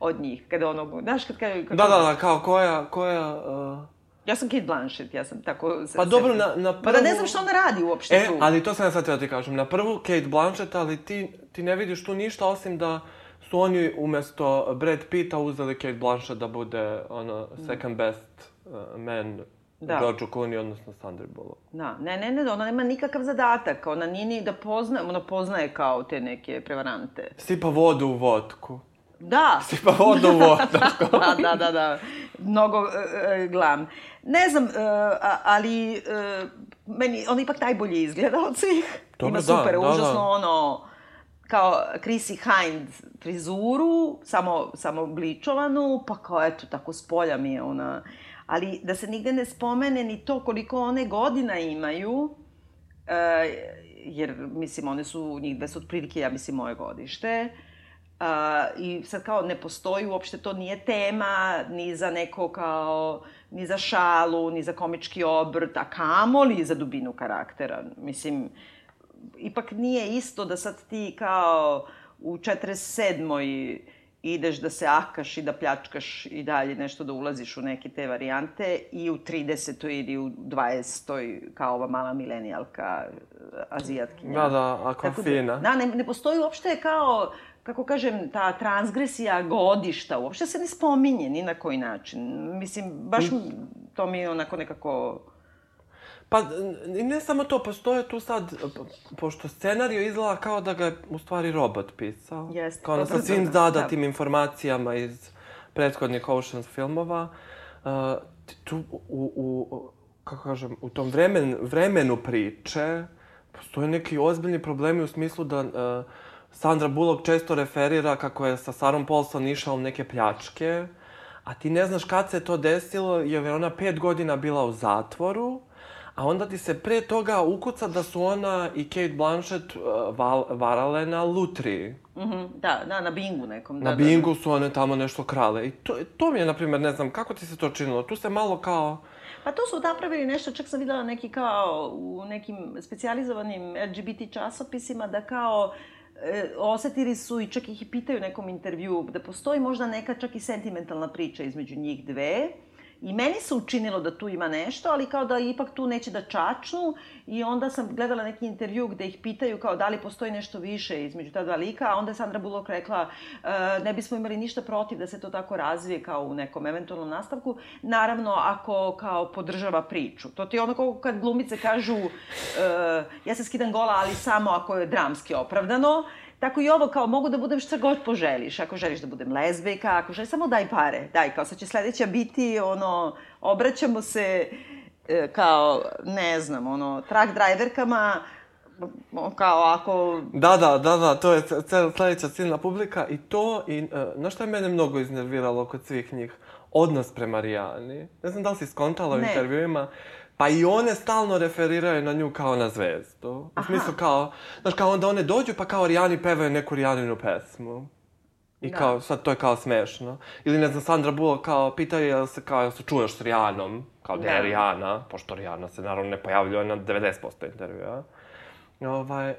od njih? Kada ono, znaš, kad kaže... Da, da, da, kao koja, koja... Uh... Ja sam Kate Blanchett, ja sam tako... se- Pa dobro, na, na Pa da ne prvu- znam što ona radi uopšte E, tu. ali to sam ja sad teo ti kažem. Na prvu Kate Blanchett, ali ti, ti ne vidiš tu ništa osim da su oni umesto Brad Pitta uzeli Kate Blanchett da bude ono, second best uh, man Da. George Clooney, odnosno Sandra Bullock. Da, ne, ne, ne, ona nema nikakav zadatak, ona nije ni da poznaje, ona poznaje kao te neke prevarante. Sipa vodu u vodku. Da, Sipa vodu u vodku. da, da, da, da, mnogo e, e, glam. Ne znam, e, ali e, meni on ipak najbolje izgleda od svih. Dobro, Ima da, super, da, užasno da. ono, kao Chrissy Hind frizuru, samo, samo bličovanu, pa kao eto, tako s polja mi je ona. Ali da se nigde ne spomene ni to koliko one godina imaju, e, jer, mislim, one su, njih dve su otprilike, ja mislim, moje godište. Uh, I sad kao ne postoji uopšte, to nije tema ni za neko kao, ni za šalu, ni za komički obrt, a kamoli za dubinu karaktera. Mislim, ipak nije isto da sad ti kao u 47. ideš da se akaš i da pljačkaš i dalje nešto da ulaziš u neke te varijante i u 30. ili u 20. kao ova mala milenijalka eh, azijatkinja. Da, da, Aquafina. Da, ne, ne postoji uopšte kao, kako kažem, ta transgresija godišta, uopšte se ne spominje ni na koji način. Mislim, baš m- to mi je onako nekako... Pa, ne samo to, postoje tu sad, po- pošto scenario izgleda kao da ga je u stvari robot pisao. Jeste, Kao dobro, sa svim zadatim informacijama iz prethodnih Oceans filmova. Uh, tu, u, u, u, kako kažem, u tom vremen, vremenu priče postoje neki ozbiljni problemi u smislu da uh, Sandra Bullock često referira kako je sa Sarom Paulson išao u neke pljačke, a ti ne znaš kad se to desilo, jer je ona pet godina bila u zatvoru, a onda ti se pre toga ukuca da su ona i Kate Blanchett uh, val, varale na lutriji. Mhm, da, da, na bingu nekom. Na da, da, bingu su one tamo nešto krale. I to, to mi je, na primjer, ne znam, kako ti se to činilo? Tu se malo kao... Pa to su napravili nešto, čak sam videla neki kao u nekim specijalizovanim LGBT časopisima da kao e, osetili su i čak ih i pitaju u nekom intervju da postoji možda neka čak i sentimentalna priča između njih dve. I meni se učinilo da tu ima nešto, ali kao da ipak tu neće da čačnu. I onda sam gledala neki intervju gde ih pitaju kao da li postoji nešto više između ta dva lika, a onda je Sandra Bullock rekla e, ne bismo imali ništa protiv da se to tako razvije kao u nekom eventualnom nastavku, naravno ako kao podržava priču. To ti je ono kao kad glumice kažu e, ja se skidam gola, ali samo ako je dramski opravdano, Tako i ovo, kao mogu da budem šta god poželiš. Ako želiš da budem lezbijka, ako želiš, samo daj pare. Daj, kao sad će sledeća biti, ono, obraćamo se e, kao, ne znam, ono, truck driverkama, kao ako... Da, da, da, da, to je sledeća ciljna publika i to, i, uh, znaš šta je mene mnogo iznerviralo kod svih njih? odnos prema Rijani. Ne znam da li si skontala u intervjuima. Pa i one stalno referiraju na nju kao na zvezdu. U smislu kao, znaš, kao onda one dođu pa kao Rijani pevaju neku Rijaninu pesmu. I Da. kao, sad to je kao smešno. Ili ne znam, Sandra Bullock kao, pitaju jel se kao, jel se čuješ s Rijanom? Kao, da je. Rijana? Pošto Rijana se naravno ne pojavljuje na 90% intervjua. Ovaj,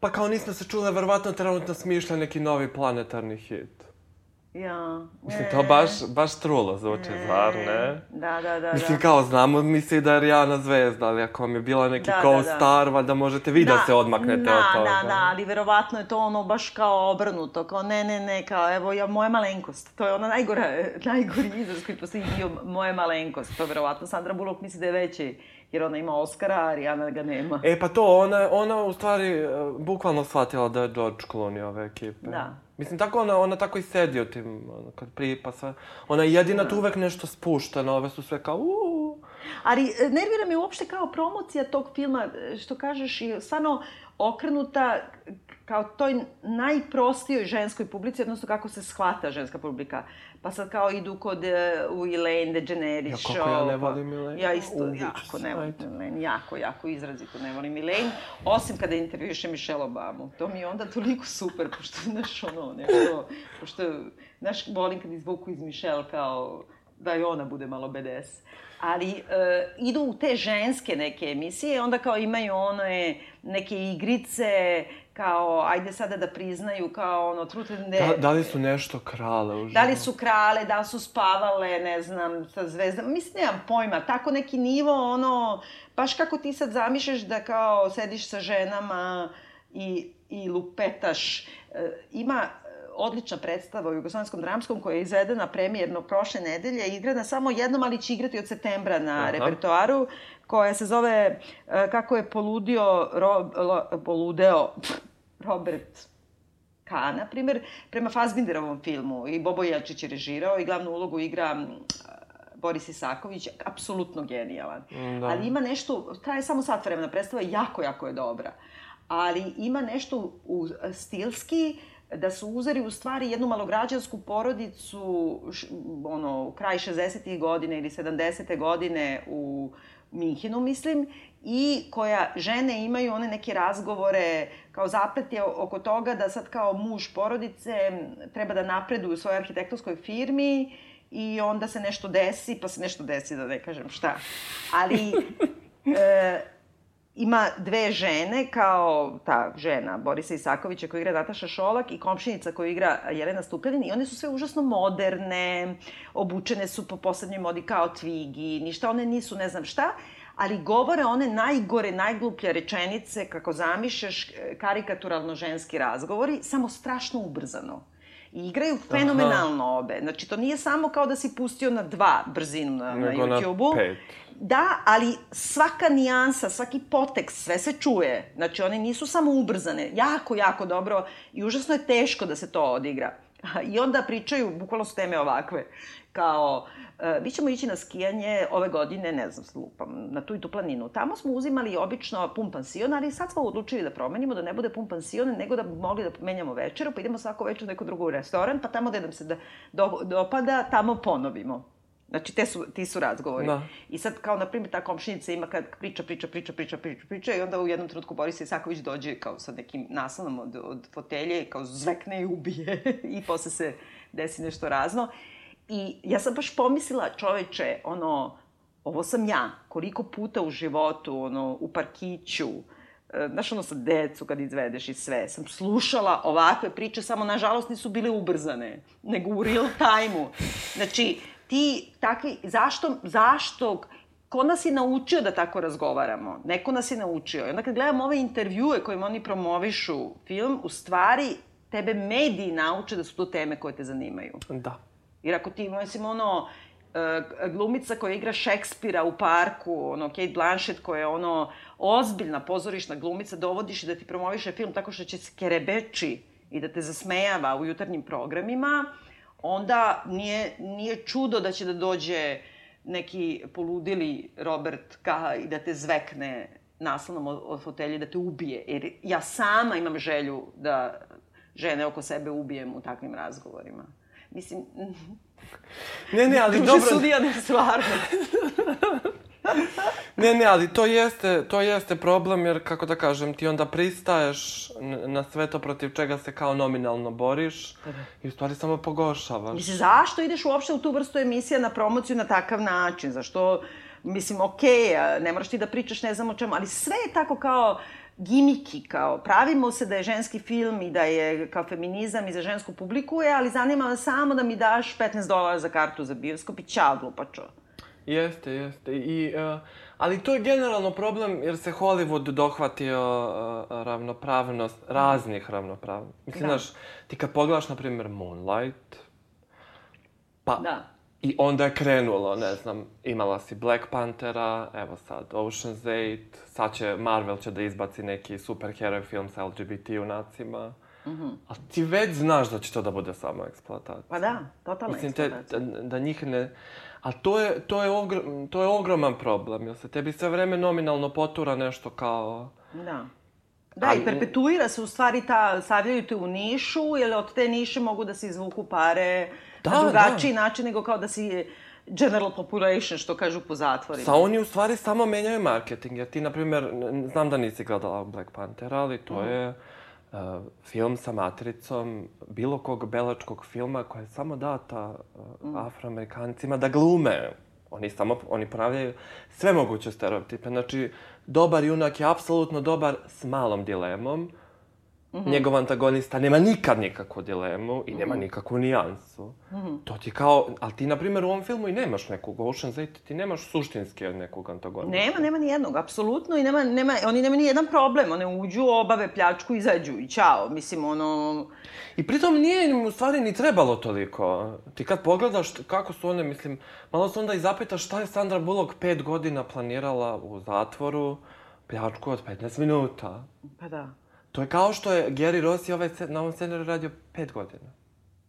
pa kao nismo se čule, verovatno trenutno smišlja neki novi planetarni hit. Ja. Mislim, to baš, baš trulo zvuči, zar ne? Da, da, da. Mislim, da. kao znamo mi se da je Rijana zvezda, ali ako vam je bila neki Da, da, co-star, valjda možete vi da, se odmaknete da, od toga. Da, da, ali verovatno je to ono baš kao obrnuto, kao ne, ne, ne, kao evo ja, moja malenkost. To je ona najgora, najgori izraz koji postoji bio moja malenkost. To verovatno Sandra Bullock misli da je veći, jer ona ima Oscara, a Rijana ga nema. E, pa to, ona, ona u stvari e, bukvalno shvatila da je George Clooney ove ekipe. Da. Mislim, tako ona, ona tako i sedi u tim, ono, kad pripa sve. Ona je jedina tu uvek nešto spuštena, ove su sve kao uuu. Ali e, nervira me uopšte kao promocija tog filma, e, što kažeš, je stvarno okrenuta kao toj najprostijoj ženskoj publici, odnosno kako se shvata ženska publika. Pa sad kao idu kod uh, u Elaine DeGeneres Ja, kako ja ne show, pa- volim Elaine. Ja isto Uvić, jako ne volim ajde. Elaine, jako, jako izrazito ne volim Elaine. Osim kada intervjuše Michelle Obamu. To mi je onda toliko super, pošto, znaš, ono, nešto, pošto, znaš, volim kad izvuku iz Michelle kao da i ona bude malo BDS. Ali e, idu u te ženske neke emisije, onda kao imaju one neke igrice, kao ajde sada da priznaju kao ono dare. Da, da li su nešto krale u Da li životu? su krale, da li su spavale, ne znam, sa zvezdama. Mislim, nemam pojma. Tako neki nivo, ono, baš kako ti sad zamišljaš da kao sediš sa ženama i, i lupetaš. E, ima odlična predstava u Jugoslovenskom dramskom koja je izvedena premijerno prošle nedelje, igrana samo jednom, ali će igrati od septembra na Aha. repertoaru, koja se zove e, Kako je poludio, ro, lo, poludeo Robert K, na primjer, prema Fazbinderovom filmu i Bobo Jelčić je režirao i glavnu ulogu igra Boris Isaković, apsolutno genijalan. Da. Ali ima nešto, traje samo sat vremena, predstava jako, jako je dobra. Ali ima nešto u, stilski, da su uzeli u stvari jednu malograđansku porodicu, ono, kraj 60. godine ili 70. godine u Minhenu, mislim, i koja žene imaju one neke razgovore kao zaplet je oko toga da sad kao muž porodice treba da napreduju u svojoj arhitektonskoj firmi i onda se nešto desi, pa se nešto desi, da ne kažem šta. Ali e, ima dve žene, kao ta žena Borisa Isakovića koja igra Nataša Šolak i komšinica koju igra Jelena Stupljadin i one su sve užasno moderne, obučene su po poslednjoj modi kao tvigi, ništa one nisu ne znam šta, ali govore one najgore, najgluplje rečenice, kako zamišljaš, e, karikaturalno ženski razgovori, samo strašno ubrzano. I igraju fenomenalno obe. Znači, to nije samo kao da si pustio na dva brzinu na, na Nego na YouTube-u. pet. Da, ali svaka nijansa, svaki potekst, sve se čuje. Znači, one nisu samo ubrzane. Jako, jako dobro i užasno je teško da se to odigra. I onda pričaju, bukvalno su teme ovakve, kao, e, mi ćemo ići na skijanje ove godine, ne znam, lupam, na tu i tu planinu. Tamo smo uzimali obično pun pansion, ali sad smo odlučili da promenimo, da ne bude pun pansion, nego da mogli da menjamo večeru, pa idemo svako večer u neko drugo restoran, pa tamo gde nam se da, do, dopada, tamo ponovimo. Znači, te su, ti su razgovori. Da. I sad, kao, na primjer, ta komšinica ima kad priča, priča, priča, priča, priča, priča i onda u jednom trenutku Boris Isaković dođe kao sa nekim naslonom od, od fotelje, kao zvekne i ubije i posle se desi nešto razno. I ja sam baš pomislila, čoveče, ono, ovo sam ja, koliko puta u životu, ono, u parkiću, e, znaš ono sa decu kad izvedeš i sve, sam slušala ovakve priče, samo nažalost nisu bile ubrzane, nego u real time-u. Znači, ti takvi, zašto, zašto, ko nas je naučio da tako razgovaramo? Neko nas je naučio. I onda kad gledam ove intervjue kojima oni promovišu film, u stvari tebe mediji nauče da su to teme koje te zanimaju. Da. Jer ako ti, mislim, ono, e, glumica koja igra Šekspira u parku, ono, Kate Blanchett koja je ono, ozbiljna pozorišna glumica, dovodiš da ti promoviše film tako što će se kerebeči i da te zasmejava u jutarnjim programima, onda nije, nije čudo da će da dođe neki poludili Robert K. i da te zvekne naslonom od, od fotelje, da te ubije. Jer ja sama imam želju da žene oko sebe ubijem u takvim razgovorima. Mislim, Ne, ne, ali Duže dobro... sudija ne stvarno. Ne, ne, ali to jeste, to jeste problem, jer, kako da kažem, ti onda pristaješ na sve to protiv čega se kao nominalno boriš i u stvari samo pogoršavaš. Mislim, zašto ideš uopšte u tu vrstu emisija na promociju na takav način? Zašto, mislim, okej, okay, ne moraš ti da pričaš ne znam o čemu, ali sve je tako kao gimiki, kao pravimo se da je ženski film i da je kao feminizam i za žensku publiku je, ali zanima me samo da mi daš 15 dolara za kartu za bioskop i ćao, glupačo. Jeste, jeste. I, uh, ali to je generalno problem jer se Hollywood dohvatio uh, ravnopravnost, raznih ravnopravnosti. Mislim, Da. znaš, ti kad pogledaš, na primjer, Moonlight, pa Da. i onda je krenulo, ne znam, imala si Black Panthera, evo sad Ocean's 8, sad će Marvel će da izbaci neki superheroj film sa LGBT junacima. Mm -hmm. A ti već znaš da će to da bude samo eksploatacija. Pa da, totalna Mislim, te, da, da njih ne... A to je, to, je ogr, to je ogroman problem, jer se tebi sve vreme nominalno potura nešto kao... Da. Da, i perpetuira se u stvari ta, stavljaju te u nišu, jer od te niše mogu da se izvuku pare Da, na drugačiji način nego kao da si general population, što kažu po zatvorima. Sa oni u stvari samo menjaju marketing, jer ti, na primjer, znam da nisi gledala Black Panthera, ali to Mhm. je uh, film sa matricom bilo kog belačkog filma koja je samo data uh, afroamerikancima da glume. Oni samo, oni ponavljaju sve moguće stereotipe. Znači, dobar junak je apsolutno dobar s malom dilemom. Mhm. Njegov antagonista nema nikad nikakvu dilemu i nema nikakvu nijansu. Mhm. To ti kao, ali ti, na primjer, u ovom filmu i nemaš nekog Ocean's 8, ti nemaš suštinski nekog antagonista. Nema, nema ni jednog, apsolutno, i nema, nema, oni nemaju ni jedan problem, one uđu, obave pljačku, izađu i čao, mislim, ono... I pritom nije im u stvari ni trebalo toliko. Ti kad pogledaš kako su one, mislim, malo se onda i zapitaš šta je Sandra Bullock pet godina planirala u zatvoru, pljačku od 15 minuta. Pa da, To je kao što je Gary Ross i ovaj, na ovom scenariju radio pet godina.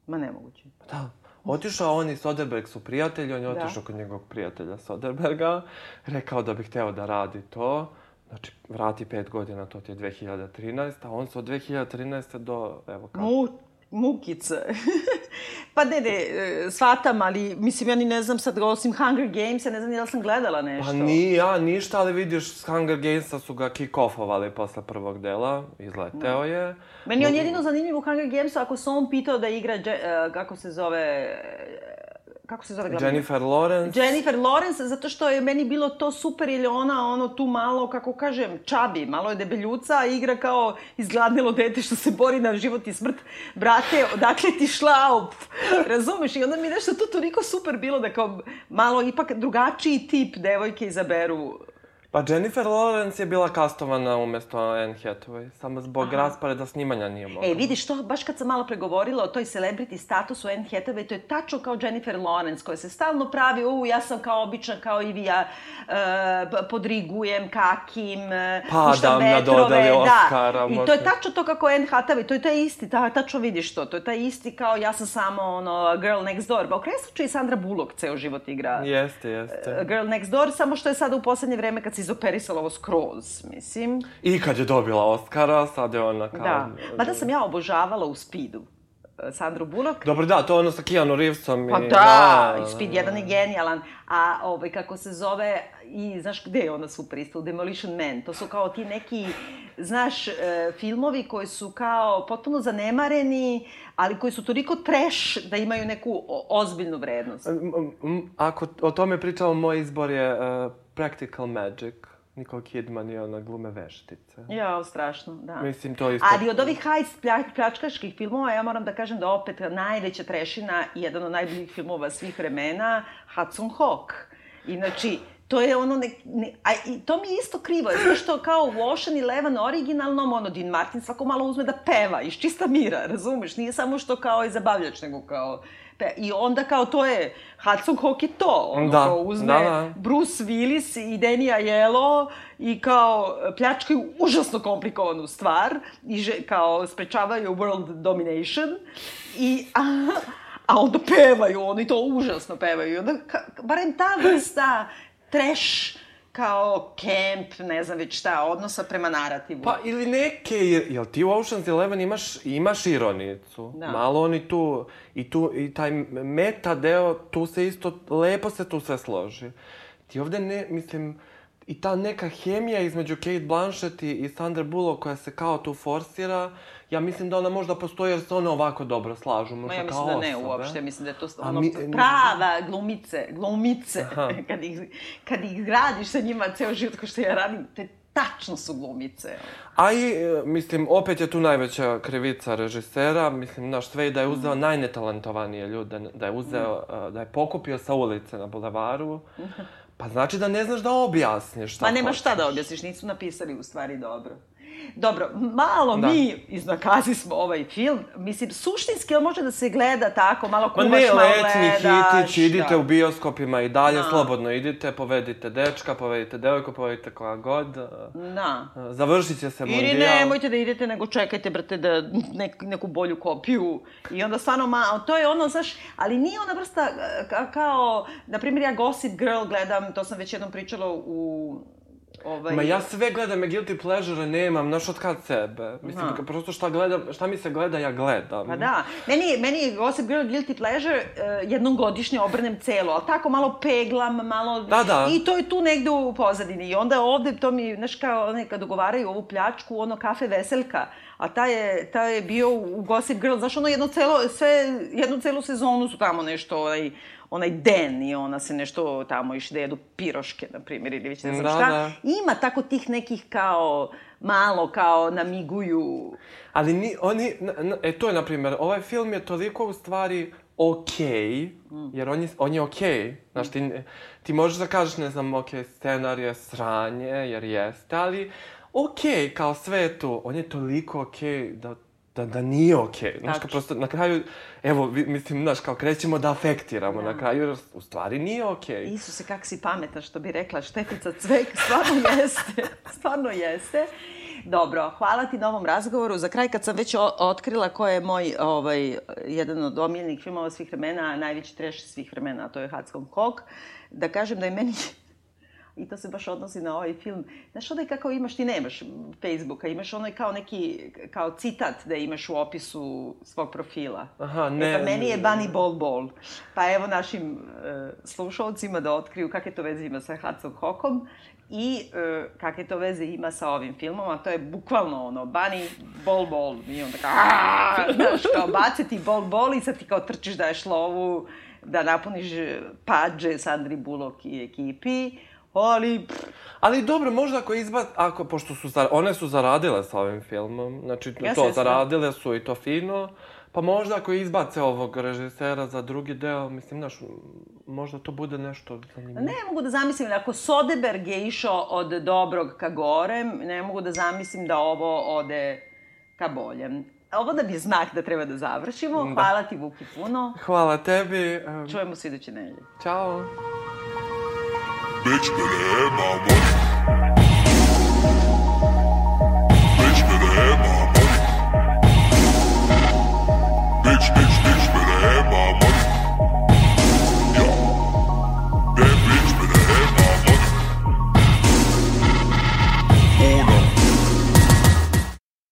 ma nemoguće. Da. Otišao on i Soderbergh su prijatelji, on je Da. otišao kod njegovog prijatelja Soderberga, rekao da bi hteo da radi to. Znači, vrati pet godina, to ti je 2013, a on se od 2013. do, evo kako. Mu, mukice. pa ne, ne, e, shvatam, ali mislim, ja ni ne znam sad, osim Hunger Games, ja ne znam ni da sam gledala nešto. Pa ni ja ništa, ali vidiš, Hunger Gamesa su ga kick-offovali posle prvog dela, izleteo je. Meni on jedino zanimljiv u Hunger Gamesu ako se on pitao da igra, e, kako se zove, kako se zove glavna? Jennifer Lawrence. Jennifer Lawrence, zato što je meni bilo to super, jer je ona ono tu malo, kako kažem, čabi, malo je debeljuca, a igra kao izgladnilo dete što se bori na život i smrt. Brate, odakle ti šlaup? Razumeš? I onda mi nešto to toliko super bilo da kao malo ipak drugačiji tip devojke izaberu. Pa Jennifer Lawrence je bila kastovana umesto Anne Hathaway, samo zbog rasporeda snimanja nije mogla. E, vidiš, to baš kad sam malo pregovorila o toj celebrity statusu Anne Hathaway, to je tačno kao Jennifer Lawrence, koja se stalno pravi, u, ja sam kao obična, kao i vi, ja e, podrigujem, kakim, e, Padam puštam na vetrove, dodeli da. Oscara, I to je tačno to kako Anne Hathaway, to je taj isti, ta, tačno vidiš to, to je taj isti kao ja sam samo ono, girl next door. Pa u kraju slučaju i Sandra Bullock ceo život igra. Jeste, jeste. Girl Next Door, samo što je sada u poslednje vreme kad se izoperisala ovo skroz, mislim. I kad je dobila Oscara, sad je ona kao... Da. Mada sam ja obožavala u Speedu e, Sandru Bullock. Dobro, da, to je ono sa Keanu Reevesom Pa i... da, i Speed 1 je genijalan. A ovaj, kako se zove, i znaš gde je ona super isto, u Demolition Man. To su kao ti neki, znaš, e, filmovi koji su kao potpuno zanemareni, ali koji su toliko trash da imaju neku ozbiljnu vrednost. Ako o tome pričamo, moj izbor je uh, Practical Magic. Nicole Kidman i ona glume veštice. Jao, strašno, da. Mislim, to isto... Ali od ovih heist plja, pljačkaških filmova, ja moram da kažem da opet najveća trešina i jedan od najboljih filmova svih vremena, Hudson Hawk. Inači, to je ono, ne, ne, a i to mi je isto krivo, zato što kao u Ocean Eleven originalnom, ono, Dean Martin svako malo uzme da peva, iz čista mira, razumeš? Nije samo što kao je zabavljač, nego kao... Pe, I onda kao to je, Hudson Hawk je to, ono, Da, kao uzme da, da. Bruce Willis i Denija Jelo i kao pljačkaju užasno komplikovanu stvar i že, kao sprečavaju world domination i a, a onda pevaju, oni to užasno pevaju i onda ka, barem ta vrsta trash kao kemp, ne znam već šta, odnosa prema narativu. Pa ili neke, jel ti u Ocean's Eleven imaš, imaš ironicu? Da. Malo oni tu, i tu, i taj meta deo, tu se isto, lepo se tu sve složi. Ti ovde ne, mislim, i ta neka hemija između Kate Blanchett i, Sandra Bullock koja se kao tu forsira, ja mislim da ona možda postoji jer se one ovako dobro slažu, Ma možda ja mislim kao da ne uopšte, mislim da je to ono, mi- prava glumice, glumice, Aha. kad, ih, kad ih radiš sa njima ceo život, kao što ja radim, te tačno su glumice. A i, e, mislim, opet je tu najveća krivica režisera, mislim, naš sve da je uzeo Mm. najnetalentovanije ljude, da je uzeo, e, da je pokupio sa ulice na bulevaru, pa znači da ne znaš da objasniš šta Ma nema šta da objasniš, nisu napisali u stvari dobro. Dobro, malo Da. mi iznakazi smo ovaj film. Mislim, suštinski on može da se gleda tako, malo Ma ne, malo letnji gledaš. hitić, idite da. u bioskopima i dalje, Da. slobodno idite, povedite dečka, povedite devojku, povedite koja god. e, Da. Završit će se Ili mondijal. nemojte da idete, nego čekajte, brate, da nek, neku bolju kopiju. I onda stvarno, ma, to je ono, znaš, ali nije ona vrsta e, ka, kao, na primjer, ja Gossip Girl gledam, to sam već jednom pričala u... Ovaj, Ma ja sve gledam, ja guilty pleasure nemam, znaš od kad sebe. Mislim, Aha. prosto šta gledam, šta mi se gleda, ja gledam. Pa da, meni, meni je Gossip Girl Guilty Pleasure uh, jednom godišnje obrnem celo, ali tako malo peglam, malo... Da, da. I to je tu negde u pozadini. I onda ovde to mi, znaš kao, one kad dogovaraju ovu pljačku, ono kafe veselka, a ta je, ta je bio u Gossip Girl, znaš, ono jedno celo, sve, jednu celu sezonu su tamo nešto, onaj, onaj den i ona se nešto tamo išli da jedu piroške, na primjer, ili već ne znam Da, šta. da. Ima tako tih nekih kao, malo kao namiguju, Ali ni, oni, e to je, na primjer, ovaj film je toliko u stvari okej, jer on je, on je okej. Znaš, ti, ti možeš da kažeš, ne znam, okej, scenar je sranje, jer jeste, ali okej, kao sve je tu. On je toliko okej da, da, da nije okej. Znaš, kao prosto, na kraju, evo, mislim, znaš, kao krećemo da afektiramo na kraju, u stvari nije okej. Isuse, kak si pametan, što bi rekla Štefica Cvek, stvarno jeste, stvarno jeste. Dobro, hvala ti na ovom razgovoru. Za kraj, kad sam već otkrila ko je moj, ovaj, jedan od omiljenih filmova svih vremena, najveći treš svih vremena, a to je Hudson Hawk, da kažem da je meni I to se baš odnosi na ovaj film. Znaš, onaj kako imaš, ti nemaš Facebooka, imaš onaj kao neki, kao citat da imaš u opisu svog profila. Aha, E, ne, pa meni je. Bunny Ball Ball. Pa evo našim e, slušalcima da otkriju kakve to veze ima sa Hudson Hawkom i e, kakve to veze ima sa ovim filmom, a to je bukvalno ono, Bunny Ball Ball. I onda kao, "Aaah!" znaš, kao bace ti ball ball i sad ti kao trčiš daješ lovu, da napuniš pađe Sandri Bullock i ekipi, ali Ali dobro, možda ako izba... Ako, pošto su, zar- one su zaradile sa ovim filmom, znači Jeste, to, zaradile su i to fino, pa možda ako izbace ovog režisera za drugi deo, mislim, znaš, možda to bude nešto zanimljivo. Ne mogu da zamislim, ako Soderberg je išao od dobrog ka gorem, ne mogu da zamislim da ovo ode ka boljem. Ovo da bi je znak da treba da završimo. Da. Hvala ti, Vuki, puno. Hvala tebi, em, Čujemo se iduće nedelje. Bitch better have my money. Bitch better have my money. Bitch, bitch, bitch better have my money.